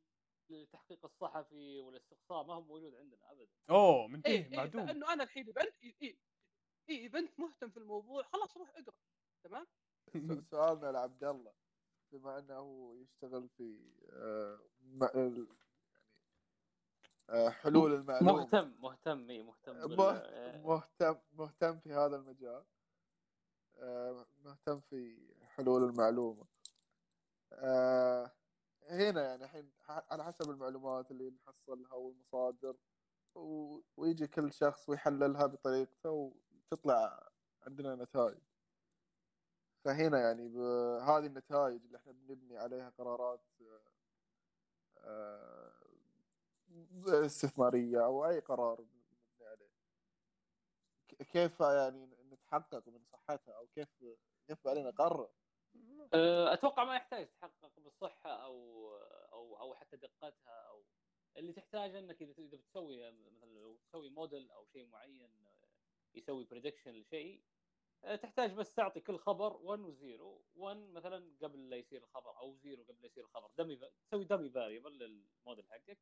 التحقيق الصحفي والاستقصاء ما هو موجود عندنا ابدا. أوه منتهي إيه إيه معدوم. فانه أنا الحين اذا انت إيه اذا انت مهتم في الموضوع خلاص روح اقرأ تمام؟ سؤالنا لعبد الله بما أنه يشتغل في آه، م- ال- يعني آه، حلول المعلومة. مهتم مهتم إي مهتم بال- مهتم مهتم في هذا المجال آه، مهتم في حلول المعلومة. آه، هنا يعني الحين على حسب المعلومات اللي نحصلها والمصادر و- ويجي كل شخص ويحللها بطريقته تطلع عندنا نتائج. فهنا يعني بهذه النتائج اللي إحنا بنبني عليها قرارات آه، استثمارية أو أي قرار نبني عليه. كيف يعني نتحقق من صحتها أو كيف كيف علينا نقرر؟ أتوقع ما يحتاج تحقق بالصحة أو أو أو حتى دقتها أو اللي تحتاج إنك إذا إذا بتسوي مثلا لو تسوي موديل أو شيء معين يسوي prediction لشيء أه، تحتاج بس تعطي كل خبر 1 و0 1 مثلا قبل لا يصير الخبر أو 0 قبل لا يصير الخبر dummy تسوي dummy variable لل model حقك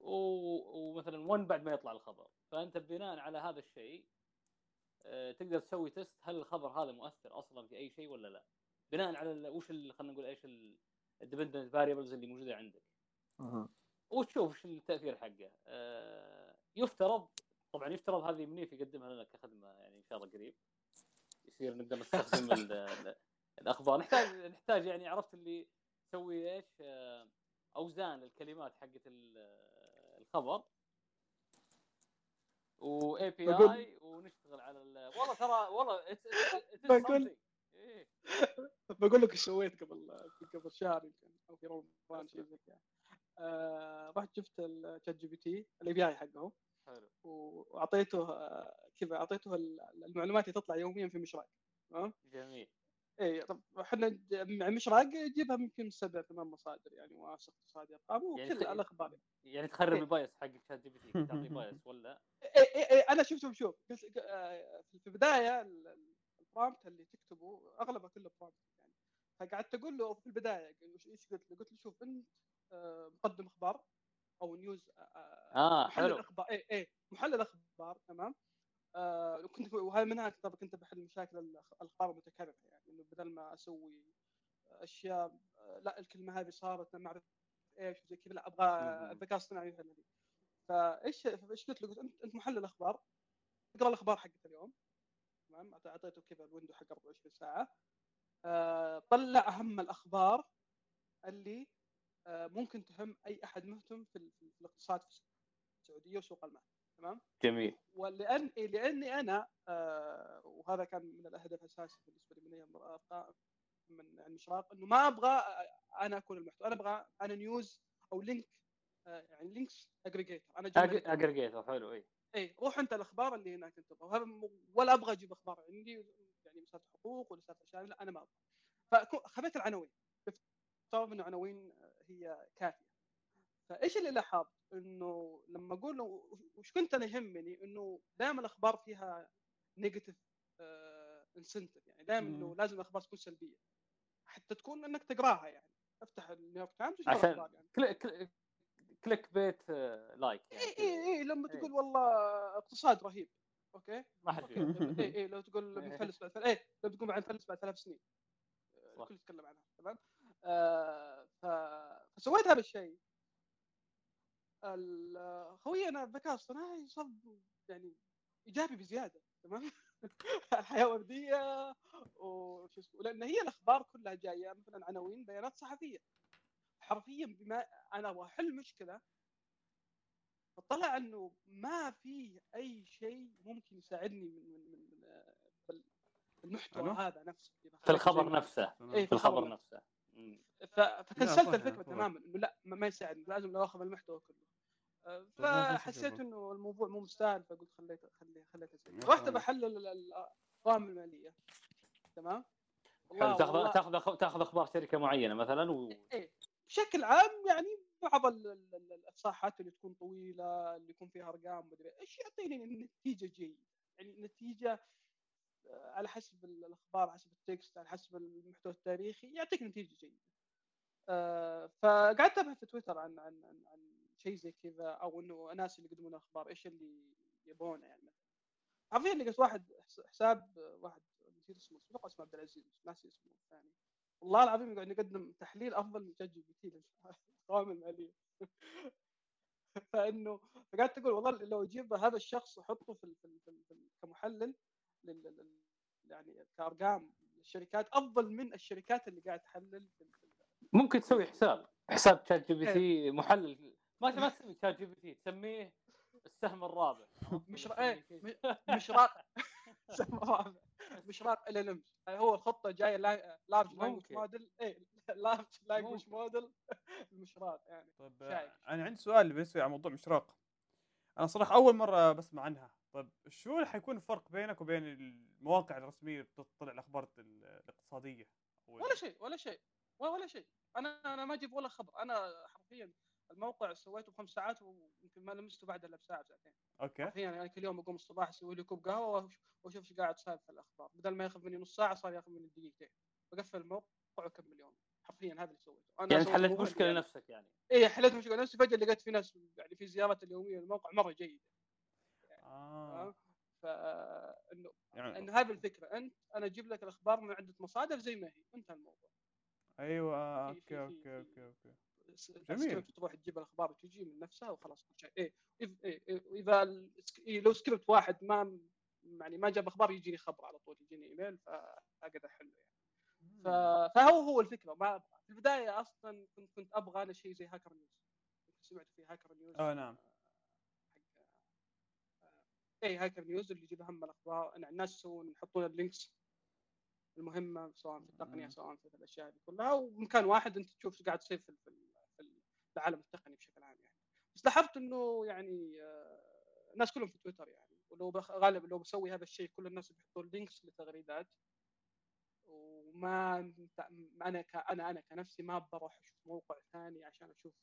ومثلا 1 بعد ما يطلع الخبر. فأنت بناء على هذا الشيء أه، تقدر تسوي test هل الخبر هذا مؤثر أصلا في أي شيء ولا لا. بناء على وش خلينا نقول إيش ال dependent variables اللي موجودة عندك. وتشوف إيش التأثير حقه. آه، يفترض طبعا يفترض هذه منيف يقدمها لنا كخدمة يعني إن شاء الله قريب. يصير نقدر نستخدم ال- ال- الأخبار. نحتاج نحتاج يعني عرفت اللي تسوي إيش؟ آه، أوزان الكلمات حقت ال- الخبر. و API ونشتغل على ال- والله ترى والله بقول-. بقول لك إيش سويت قبل قبل شهر يمكن أو في رمضان شيء زي كذا. آه، رحت شفت ال ChatGPT ال API حقهم حلو. وأعطيته آه، كذا أعطيته ال- المعلومات اللي تطلع يوميا في مشراق تمام؟ جميل. اي طب إحنا مشراق يجيبها يمكن من سبع ثمان مصادر يعني واثق اقتصادي أرقام يعني وكل تخ- الاخبار يعني تخرب إيه. ال bias حق ChatGPT تعطي bias ولا؟ اي اي اي أنا شفت شوف قلت آه، في البداية ال- ال- ال prompt اللي تكتبه اغلبه كله prompt يعني. فقعدت أقول له في البداية إيش قلت له؟ قلت له شوف أنت آه، مقدم أخبار أو news آه محلل حلو. أخبار. اي اي محلل أخبار تمام؟ آه وكنت وهذا منها طبعا كنت بحل مشاكل الأخبار المتكررة يعني إنه بدل ما أسوي أشياء آه، لا الكلمة هذه صارت ما أعرف إيش وزي كذا لا أبغى. الذكاء الاصطناعي يفهم لي. فايش إيش قلت له؟ قلت أنت أنت محلل أخبار. اقرا الأخبار حقت اليوم. تمام؟ أعطيته كذا الويندو حق 24 ساعة. آه طلع أهم الأخبار اللي آه ممكن تهم أي أحد مهتم في, ال- في الاقتصاد في السعودية وسوق المال تمام؟ جميل. ولان لأني أنا آه وهذا كان من الأهداف الاساسي بالنسبة لي من أيام من المشراق إنه ما أبغى آه، أنا أكون المحتوى. أنا أبغى أنا news أو link آه يعني links aggregator أنا aggregator حلو إي. اي روح أنت الأخبار اللي هناك أنت. ولا أبغى أجيب أخبار. عندي يعني مسألة حقوق ولا مسألة أشياء لا أنا ما أبغى. فخذيت العناوين. افترض انه عناوين هي كافية. فإيش اللي لاحظت؟ إنه لما أقول له وش كنت أنا يهمني؟ إنه دائما الأخبار فيها negative incentive يعني دائما إنه. لازم الأخبار تكون سلبية. حتى تكون إنك تقراها يعني. أفتح ال New York Times عشان يعني. click click- click bait آه، like يعني اي. اي اي لما إيه. تقول والله اقتصاد رهيب okay ما حد. اي اي لو تقول إيه. بنفلس بعد اي لو تقول بعد نفلس بعد ثلاث سنين. الكل يتكلم عنها تمام آه ف... فسويت هذا الشيء ال- خوينا الذكاء الاصطناعي صار يعني إيجابي بزيادة تمام الحياة وردية وشو اسمه لأن هي الأخبار كلها جاية مثلا عناوين بيانات صحفية حرفيا بما أنا أبغى احل مشكلة فطلع إنه ما في أي شيء ممكن يساعدني من من من, المحتوى. هذا نفسه. في الخبر نفسه. إيه، في الخبر نفسه. مم. ف- فكنسلت صح، الفكرة تماما إنه لا ما ما يساعدني لازم لو أخذ المحتوى كله. في شيء فحسيت. إنه الموضوع مو مستاهل فقلت خليت خلي يا رحت. بحلل ال- ال- الارقام المالية. تمام؟ تاخذ تأخذ تأخذ أخبار شركة معينة مثلا و... إيه. بشكل عام يعني بعض ال- ال- ال- الإفصاحات اللي تكون طويلة اللي يكون فيها أرقام مدري إيش يعطيني النتيجه جيدة. يعني نتيجة آه، على حسب ال- الأخبار على حسب التكست على حسب المحتوى التاريخي يعطيك نتيجة جيدة. آه، فقعدت أبحث في تويتر عن عن عن, عن شيء زي كذا أو إنه الناس اللي يقدمون أخبار إيش اللي يبونه يعني حرفيا لقيت واحد حس- حساب واحد نسيت اسمه أتوقع اسمه عبد العزيز ناسي اسمه الثاني. والله العظيم يقعد يقدم تحليل أفضل من ChatGPT للقوائم الماليه فإنه فقعدت أقول والله لو أجيب هذا الشخص واحطه في ال- في ال- في ال- في كمحلل لل- يعني كأرقام الشركات أفضل من الشركات اللي قاعد تحلل ممكن تسوي حساب. حساب ChatGPT محلل. ما ما تسمي ChatGPT تسميه السهم الرابع. مش إيه م- مش را... السبب الرابع مشراق LM. هو الخطة جاية large language. model اي large language. model المشراق يعني. طيب شايف. أنا عندي سؤال بالنسبة على موضوع مشراق أنا صراحة أول مرة بسمع عنها. طيب شو اللي حيكون الفرق بينك وبين المواقع الرسمية اللي بتطلع الأخبار ال- الاقتصادية؟ ال- ولا شيء ولا شيء ولا ولا شيء. أنا أنا ما أجيب ولا خبر. أنا حرفيا الموقع سويته بخمس ساعات ويمكن ما لمسته بعد إلا بساعة ساعتين. okay. حرفيا أنا كل يوم أقوم الصباح أسوي لي كوب قهوة وأش- وأشوف إيش قاعد صاير في الأخبار. بدل ما ياخذ مني نص ساعة صار ياخذ مني دقيقتين. بقفل الموقع وأكمل يومي حرفيا هذا اللي سويته. أنا يعني أسوي انت حليت الموضوع مشكلة يعني- لنفسك يعني. اي حليت مشكلة نفسي فجأة لقيت في ناس يعني في زيارات اليومية للموقع مرة جيدة. آه. فانه يعني إنه هذه الفكرة. انت أنا أجيب لك الأخبار من عده مصادر زي ما هي. انتهى الموضوع. أيوه. في- okay okay okay okay. جميل. تروح تجيب الأخبار وتجي من نفسها وخلاص كل شيء. إيه إيه واذا السك- إيه لو سكريبت واحد ما يعني ما جاب أخبار يجيني خبر على طول يجيني إيميل فأقدر أحله يعني. فهو هو الفكرة. ما في البداية أصلا كنت كنت أبغى أنا شيء زي Hacker News. سمعت في Hacker News آه نعم. حق اي Hacker News اللي يجيب هم الأخبار. ان الناس يسوون يحطون ال links المهمة سواء في التقنية. سواء في الأشياء هذه كلها. ومكان واحد أنت تشوف إيش قاعد تصير في العالم التقني بشكل عام يعني. بس لاحظت إنه يعني آه، الناس كلهم في تويتر يعني. ولو بخ... غالبا لو بسوي هذا الشيء كل الناس بيحطون لينكس لتغريدات. وما أنا ك... أنا أنا كنفسي ما بروح أشوف موقع ثاني عشان أشوف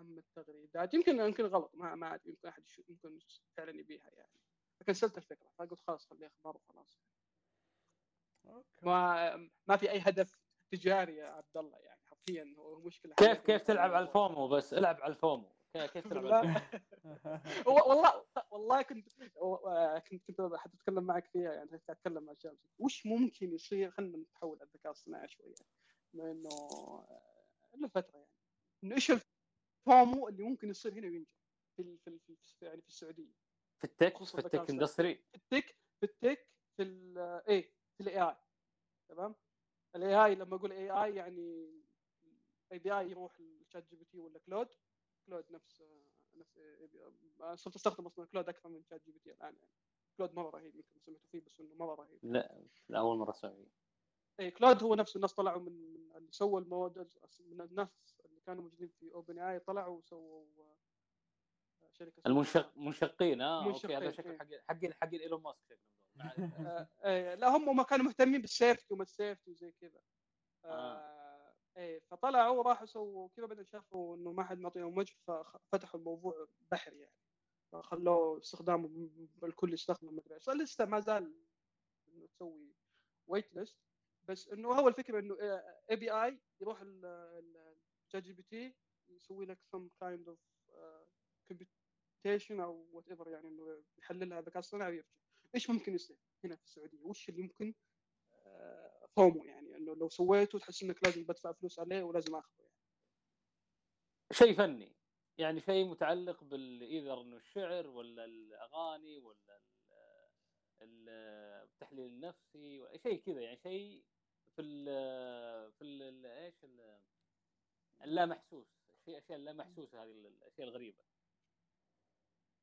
أهم التغريدات. يمكن يمكن غلط ما ما أدري، يمكن أحد يشوف يمكن فعلا يبيها يعني. فكنسلت الفكرة فقلت خلاص خلي أخبار وخلاص. okay. ما ما في أي هدف تجاري يا عبد الله يعني. حرفيا هو مشكله كيف كيف تلعب على. ال FOMO بس؟ العب على ال FOMO. كيف تلعب والله. والله كنت كنت كنت حتى أتكلم معك فيها يعني كنت أتكلم مع شمس وش ممكن يصير؟ خلينا نتحول الذكاء الصناعي شوية. بما إنه له فترة يعني. إنه إيش ال FOMO اللي ممكن يصير هنا وينجح؟ في في يعني في السعودية. في ال tech؟ في ال tech. industry؟ في ال tech في ال tech في ال إيه في ال AI تمام؟ ال AI لما أقول AI يعني API يروح ل ChatGPT ولا Claude Claude نفس نفس. صرت أستخدم أصلا Claude أكثر من ChatGPT الآن يعني Claude مره رهيب يمكن سمعتوا فيه بس إنه مره رهيب لا لا أول مرة أسمع فيه اي Claude هو نفسه الناس طلعوا من من اللي سووا ال models من الناس اللي كانوا موجودين في OpenAI طلعوا وسووا آه، شركة المنشق منشقين آه okay هذا منشقين، شكل إيه. حق حق حق إيلون ماسك شكلهم. آه، إيه، لا هم ما كانوا مهتمين بال safety وما ال safety وزي كذا آه. إيه فطلعوا وراحوا سووا كذا بعدين شافوا إنه ما حد معطيهم وجه ففتحوا الموضوع بحري يعني. فخلوه استخدامه الكل يستخدمه مدري إيش. لسه ما زال إنه تسوي waitlist بس إنه هو الفكرة إنه API يروح ال ChatGPT يسوي لك kind of uh, computation أو whatever يعني إنه يحللها ذكاء اصطناعي ويرجع إيش ممكن يصير هنا في السعودية؟ وش اللي ممكن FOMO يعني إنه لو سويته تحس إنك لازم بدفع فلوس عليه ولازم آخذه يعني. شيء فني يعني شيء متعلق بال either إنه الشعر ولا الأغاني ولا ال- ال- التحليل النفسي شيء كذا يعني شيء في ال في ال إيش ال- اللامحسوس شيء أشياء اللامحسوسه هذه الأشياء الغريبة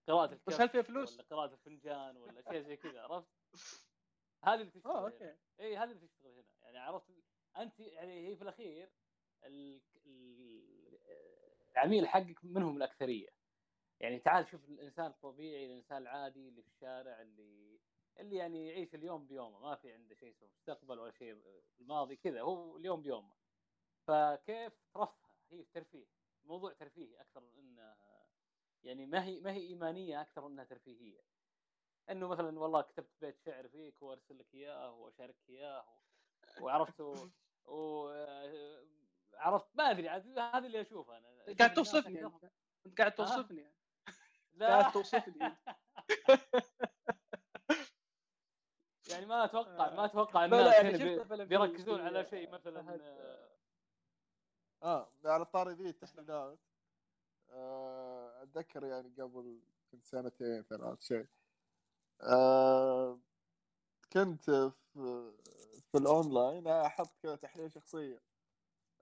قراءة الكف بس هل فيها فلوس؟ ولا قراءة الفنجان ولا اشياء زي كذا عرفت؟ هذه اللي تشتغل هنا. أوكي. إي هذا اللي تشتغل هنا. يعني عرفت أنت يعني هي في الأخير ال- ال- العميل حقك منهم الأكثرية. يعني تعال شوف الإنسان الطبيعي الإنسان العادي اللي في الشارع اللي اللي يعني يعيش اليوم بيومه. ما في عنده شيء اسمه مستقبل ولا شيء الماضي كذا. هو اليوم بيومه. فكيف ترفه؟ هي ترفيه. موضوع ترفيهي أكثر من إنه يعني ما هي ما هي إيمانية أكثر من إنها ترفيهية. إنه مثلا والله كتبت بيت شعر فيك وأرسل لك إياه واشاركك إياه و- وعرفت و... و... عرفت ما أدري عاد هذا اللي اشوفه أنا أشوف قاعد توصفني أنت قاعد آه. توصفني يعني. لا قاعد توصفني. يعني ما أتوقع ما آه. أتوقع لا، لا، الناس يعني بي- بيركزون على شيء مثلا آه على طاري ذي التحليلات آه، أتذكر يعني قبل كنت سنتين ثلاث شيء آه، كنت في في الأونلاين أحط كذا تحليل شخصية.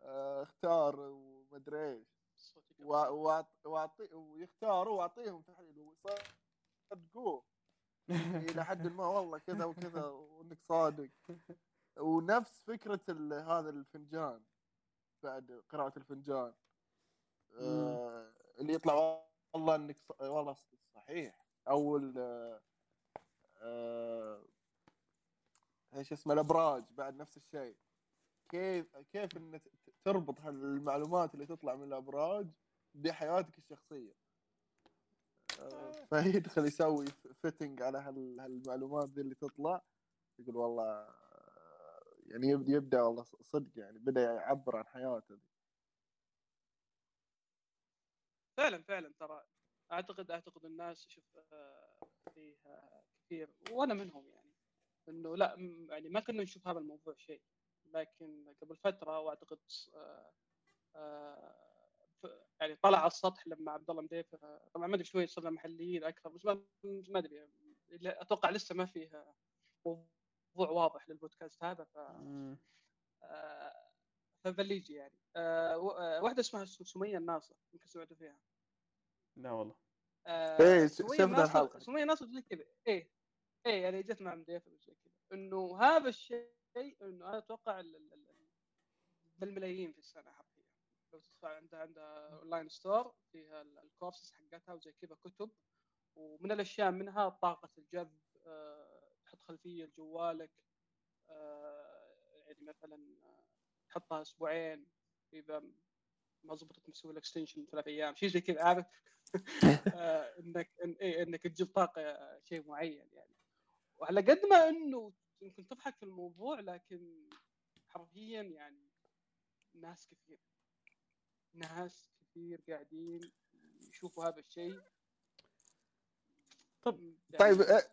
آه، أختار ومدري إيش. واعطي ويختاروا وأعطيهم تحليل. ويصدقوه إلى حد ما والله كذا وكذا وإنك صادق. ونفس فكرة هذا الفنجان بعد قراءة الفنجان. آه اللي يطلع والله إنك والله صحيح. أو آه إيش اسمه الأبراج بعد نفس الشيء. كيف كيف ان تربط هالمعلومات اللي تطلع من الأبراج بحياتك الشخصية؟ آه، فيدخل يسوي فيتنج على هال- هالمعلومات دي اللي تطلع يقول والله آه، يعني يبدا يبدأ والله صدق يعني بدأ يعبر عن حياته دي. فعلا فعلا ترى. أعتقد أعتقد الناس شوف آه، فيها كثير وأنا منهم يعني. إنه لا يعني ما كنا نشوف هذا الموضوع شيء. لكن قبل فترة وأعتقد آه، آه، يعني طلع على السطح لما عبد الله مديفر آه، طبعا ما أدري شوية صرنا محليين أكثر بس ما ما أدري أتوقع لسه ما فيه موضوع واضح للبودكاست هذا ف. آه، فبليجي يعني. آه، آه، واحدة اسمها سمية الناصر يمكن سمعتوا فيها. لا والله. آه، إيه، سمية شفنا الناصر- الحلقة. سمية ناصر زي كذا. إيه. إيه يعني جت مع مديفر وزي كذا إنه هذا الشيء إنه أنا أتوقع ال- ال- ال- بالملايين في السنة حرفيا. لو تدفع عندها عندها online store فيها ال- الكورسز حقتها وزي كذا كتب. ومن الأشياء منها طاقة الجذب آه، تحط خلفية لجوالك آه، يعني مثلا آه، تحطها أسبوعين. إذا ما زبطت مسوي ال extension ثلاث أيام. شيء زي كذا عارف؟ انك إن إيه إنك تجيب طاقة شيء معين يعني. وعلى قد ما إنه يمكن تضحك في الموضوع لكن حرفيا يعني ناس كثير ناس كثير قاعدين يشوفوا هذا الشيء. طب، يعني طيب إيه-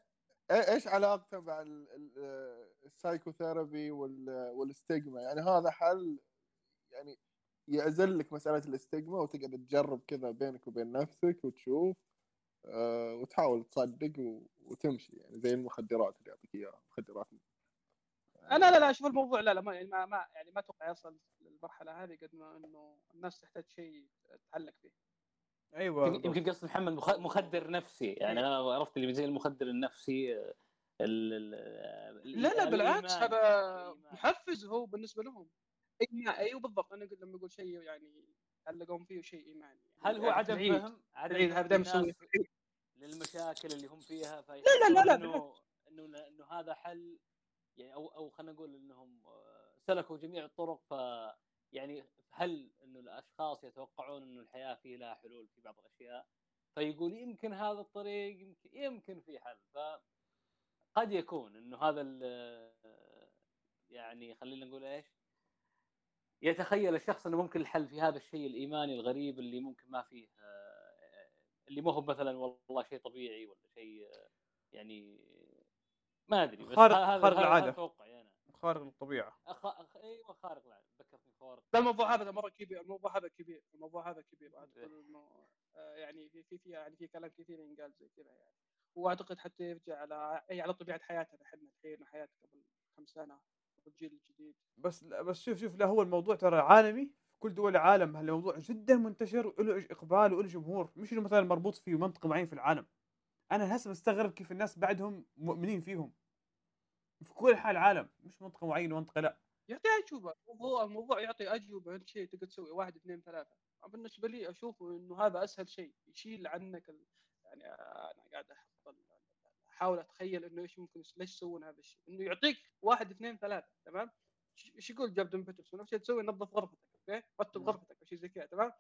إيه- إيش علاقته مع ال- ال- ال psychotherapy وال- والاستجما يعني هذا حل يعني يعزل لك مسألة الاستجما وتقعد تجرب كذا بينك وبين نفسك وتشوف وتحاول تصدق وتمشي. يعني زي المخدرات اللي يعطيك إياها مخدرات. أنا لا لا أشوف الموضوع لا لا ما يعني ما, ما يعني ما أتوقع يصل للمرحلة هذه قد ما إنه الناس تحتاج شيء تعلق فيه. أيوه. يمكن قصد محمد مخ- مخدر نفسي. يعني أنا عرفت اللي زي المخدر النفسي آه، ال- ال- لا لا بالعكس. هذا. محفز هو بالنسبة لهم. أيوه إيوه بالضبط. أنا قلت لما أقول شيء يعني تعلقون فيه شيء إيماني يعني. هل هو يعني عدم العيد- فهم؟ عدم العيد هذا فهم يسوي الناس للمشاكل اللي هم فيها لا، لا، لا، انه إنه إنه هذا حل يعني أو أو خلينا نقول إنهم آه، سلكوا جميع الطرق ف يعني هل إنه الأشخاص يتوقعون إنه الحياة فيه لها حلول في بعض الأشياء فيقول يمكن هذا الطريق يمكن يمكن في حل. ف قد يكون إنه هذا ال- يعني خلينا نقول إيش؟ يتخيل الشخص إنه ممكن الحل في هذا الشيء الإيماني الغريب اللي ممكن ما فيه آه، اللي ما هو مثلا والله شيء طبيعي ولا شيء آه، يعني ما أدري بس خارق- هذا خارق. هذا توقعي أنا خارق الطبيعة أخ... أخ... أيوه خارق العادة ذكرتني خارق لا الموضوع هذا مرة كبير الموضوع هذا كبير الموضوع هذا كبير اعتقد إيه. إنه آه، يعني في في في يعني في كلام كثير ينقال زي كذا يعني وأعتقد حتى يرجع على أي على طبيعة حياتنا إحنا الحين وحياه قبل كم سنة الجيل الجديد. بس لا بس شوف شوف لا هو الموضوع ترى عالمي. في كل دول العالم هالموضوع جدا منتشر وله إقبال وله جمهور. مش إنه مثلا مربوط في منطقة معين في العالم. أنا هسه مستغرب كيف الناس بعدهم مؤمنين فيهم. في كل حال العالم مش منطقة معينة منطقة لا. يعطي أجوبة. الموضوع الموضوع يعطي أجوبة. أنت شيء تقدر تسوي؟ واحد اثنين ثلاثة. بالنسبة لي أشوف إنه هذا أسهل شيء. يشيل عنك ال... يعني أنا قاعد أحاول أتخيل إنه إيش ممكن ليش يسوون هذا الشيء؟ إنه يعطيك واحد اثنين ثلاثة تمام؟ إيش يقول جوردن بيترسون؟ نفس الشيء تسوي نظف غرفتك أوكي؟ رتب. غرفتك أو شيء زي كذا تمام.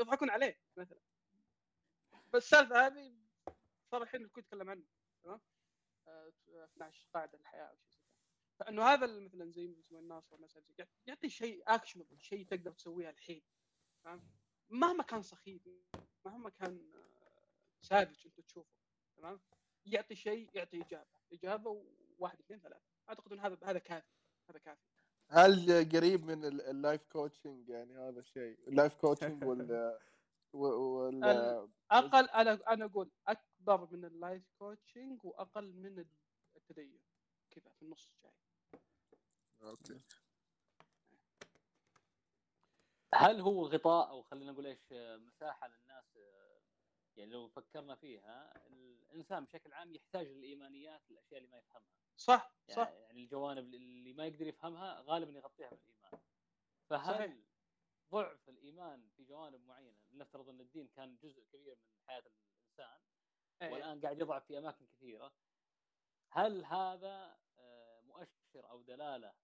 يضحكون عليه مثلا. بس السالفة هذه صار الحين الكل يتكلم عنه تمام؟ آه، 12 قاعدة الحياة أو شيء زي كذا. فإنه هذا مثلا زي زي الناصر مثلا يعطي شيء actionable شيء تقدر تسويه الحين تمام؟ مهما كان سخيف مهما كان ساذج أنت تشوفه تمام؟ يعطي شيء يعطي إجابة. إجابة وواحد اثنين ثلاثة. أعتقد إن هذا هذا كافي هذا كافي. هل قريب من ال- ال life coaching يعني هذا الشيء ال life coaching وال وال ال- أقل أنا أنا أقول أكبر من ال life coaching وأقل من التدين. كذا في النص جاي. أوكي. هل هو غطاء أو خلينا نقول إيش مساحة للناس يعني لو فكرنا فيها الإنسان بشكل عام يحتاج للإيمانيات الاشياء اللي ما يفهمها صح يعني صح يعني الجوانب اللي ما يقدر يفهمها غالبا يغطيها بالإيمان فهل صحيح. ضعف الإيمان في جوانب معينة لنفترض أن الدين كان جزء كبير من حياة الإنسان إيه. والآن قاعد يضعف في أماكن كثيرة هل هذا آه، مؤشر أو دلالة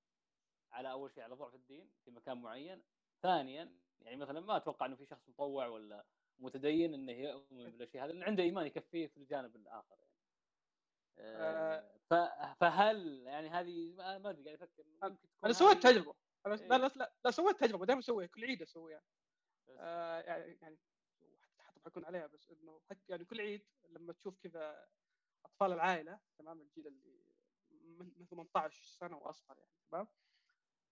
على أول شيء على ضعف الدين في مكان معين ثانيا يعني مثلا ما أتوقع إنه في شخص مطوع ولا متدين انه يؤمن بالشيء هذا لأن عنده إيمان يكفيه في الجانب الآخر يعني. آه، ف- فهل يعني هذه ما أدري قاعد أفكر. ممكن تكون أنا سويت تجربة. أنا إيه. لا لا لا, سويت تجربة. دائما أسويها كل عيد أسويها. بس- آه يعني يعني حتى حكون عليها بس إنه حت- يعني كل عيد لما تشوف كذا أطفال العائلة تمام الجيل اللي من من 18 سنة وأصغر يعني تمام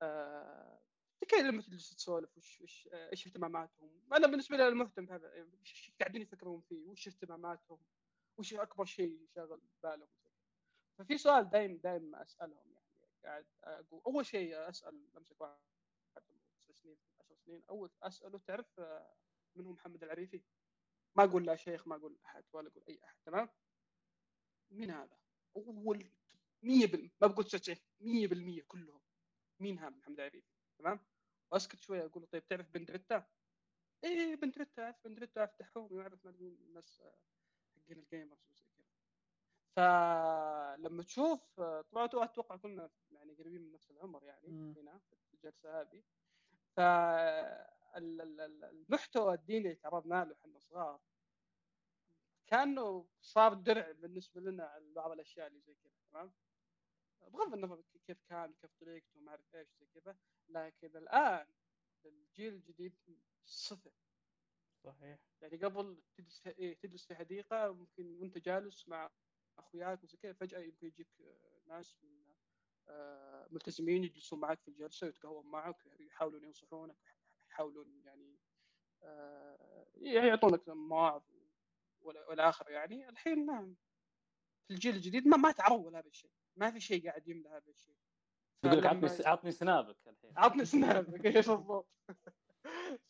آه تكلم لما تجلس تسولف وش وش آه، إيش اهتماماتهم أنا بالنسبة لي المهتم بهذا يعني إيش قاعدين يفكرون فيه وش اهتماماتهم وش أكبر شيء شاغل بالهم. ففي سؤال دايم دايم أسألهم يعني قاعد أقول أول شيء أسأل أمسك واحد تسع سنين 10 سنين أول أسأله تعرف آه، من هو محمد العريفي؟ ما أقول لا شيخ ما أقول أحد ولا أقول أي أحد تمام؟ مين هذا؟ أول 100% ما بقول 99 100% كلهم مين هذا محمد العريفي؟ تمام؟ واسكت شوية أقول له طيب تعرف بندريتا؟ إيه بندريتا أعرف بندريتا أعرف دحوم واعرف ما أدري الناس آه، حقين الجيمرز وزي كذا فلما تشوف آه، طبعا أتوقع كلنا يعني قريبين من نفس العمر يعني مم. هنا في الجلسة هذه فالمحتوى الديني اللي تعرضنا له إحنا صغار كأنه صار درع بالنسبة لنا على بعض الأشياء اللي زي كذا تمام بغض النظر كيف كان كيف طريقته ما أعرف إيش زي كذا لكن الآن الجيل الجديد صفر. صحيح. يعني قبل تجلس إيه تجلس في حديقة ممكن وأنت جالس مع أخوياك وزي كذا فجأة يمكن يجيك آه، ناس من آه، ملتزمين يجلسون معك في الجلسة ويتقهون معك يحاولون ينصحونك يحاولون يعني آه، يعطونك مواعظ اخره يعني. الحين نعم في الجيل الجديد ما ما تعرضوا لهذا الشيء. ما في شيء قاعد يملى هذا الشيء. يقول عطني س- عطني سنابك الحين. عطني سناب كيف بالضبط.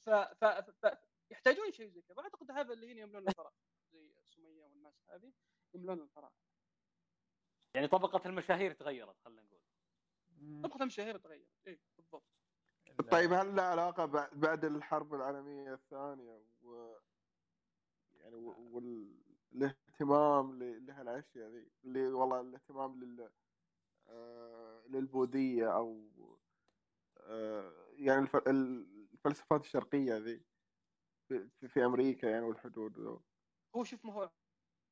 ف... ف... ف... يحتاجون شيء زي كذا. أعتقد هذا اللي هنا يملون الفراغ زي سمية والناس هذه يملون الفراغ يعني طبقة المشاهير تغيرت خلينا نقول. طبقة المشاهير تغير اي بالضبط. ال- طيب هل له علاقة بع- بعد الحرب العالمية الثانية و يعني و- والاهتمام ل- لهالاشياء ذي اللي والله الاهتمام لل آه، للبوذية أو آه، يعني الف- الفلسفات الشرقية ذي في, أمريكا يعني والحدود ذو. هو شوف ما هو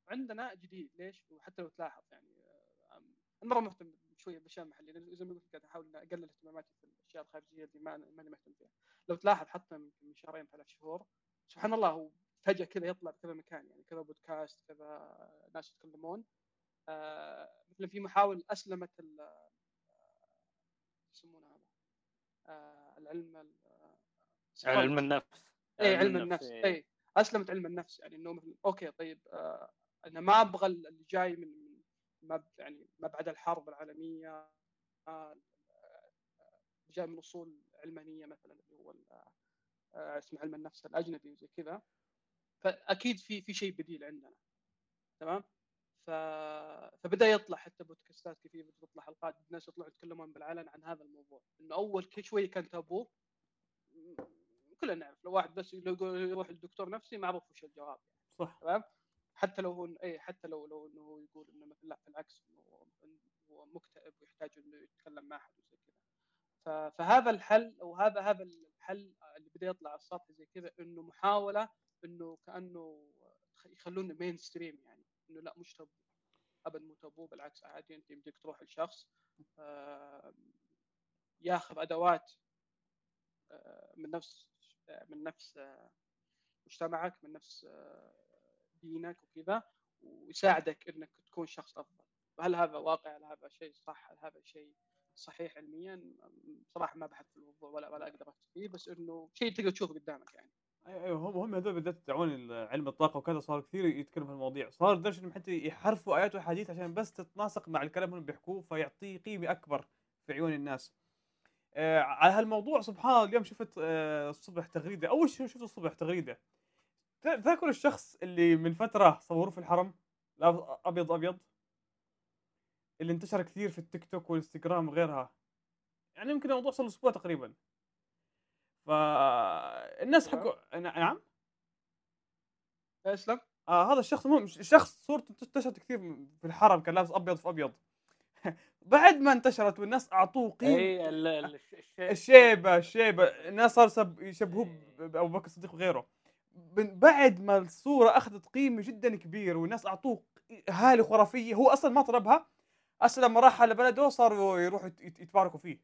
عندنا جديد ليش وحتى لو تلاحظ يعني آه، أنا مرة مهتم شوية بالأشياء المحلية لأن زي ما قلت قاعد أحاول أقلل اهتماماتي في الأشياء الخارجية اللي ما ماني مهتم فيها لو تلاحظ حتى من شهرين ثلاث شهور سبحان الله هو فجأة كذا يطلع بكذا مكان يعني كذا بودكاست كذا ناس يتكلمون. آه مثلا في محاول أسلمت ال آه، يسمونه هذا؟ آه العلم ال- آه، علم النفس. اي علم النفس إيه. اي أسلمت علم النفس يعني إنه مثلا أوكي طيب آه أنا ما أبغى اللي جاي من ما يعني ما بعد الحرب العالمية آه جاي من أصول علمانية مثلا اللي هو آه اسمه علم النفس الأجنبي وزي كذا. فأكيد في في شيء بديل عندنا. تمام؟ ف... فبدأ يطلع حتى بودكاستات كثير تطلع حلقات الناس يطلعوا يتكلمون بالعلن عن هذا الموضوع. إنه أول كي شوية كان تابو. كلنا نعرف لو واحد بس لو يقول يروح للدكتور نفسي معروف وش الجواب صح. تمام؟ حتى لو هو اي حتى لو لو إنه هو يقول إنه مثلا لا بالعكس إنه هو مكتئب ويحتاج إنه يتكلم مع أحد وزي كذا. ف- فهذا الحل أو هذا هذا الحل اللي بدأ يطلع على السطح زي كذا إنه محاولة إنه كأنه يخلونه مين ستريم يعني إنه لا مش تابو ابدا مو تابو بالعكس عادي أنت يمديك تروح لشخص آه، ياخذ أدوات آه، من نفس آه، من نفس مجتمعك من نفس دينك وكذا ويساعدك إنك تكون شخص أفضل. هل هذا واقع؟ هل هذا شيء صح؟ هل هذا شيء صحيح علميا؟ صراحة ما بحث في الموضوع ولا ولا أقدر افتي فيه بس إنه شيء تقدر تشوفه قدامك يعني. أيوه أيوه هم هم هذول بالذات تعاون علم الطاقة وكذا صار كثير يتكلموا في المواضيع. صار لدرجه انهم حتى يحرفوا آيات وأحاديث عشان بس تتناسق مع الكلام اللي بيحكوه فيعطيه قيمة أكبر في عيون الناس. آه على هالموضوع سبحان الله اليوم شفت آه الصبح تغريدة. أول شيء شفت الصبح تغريدة. تأكل الشخص اللي من فترة صوروه في الحرم أبيض أبيض اللي انتشر كثير في التيك توك والإنستغرام وغيرها. يعني يمكن الموضوع صار أسبوع تقريبا. فالناس حقوا نعم؟ اسلم آه هذا الشخص مو الشخص صورته انتشرت كثير في الحرم كان لابس أبيض في أبيض. بعد ما انتشرت والناس أعطوه قيمه اي الشيبة الشيبة. الناس صار سب يشبهوه ب- بأبو بكر الصديق وغيره. من بعد ما الصورة أخذت قيمة جدا كبيره والناس أعطوه هالة خرافية هو أصلا ما طلبها. هسه لما راح على بلده صاروا يروحوا يت- يتباركوا فيه.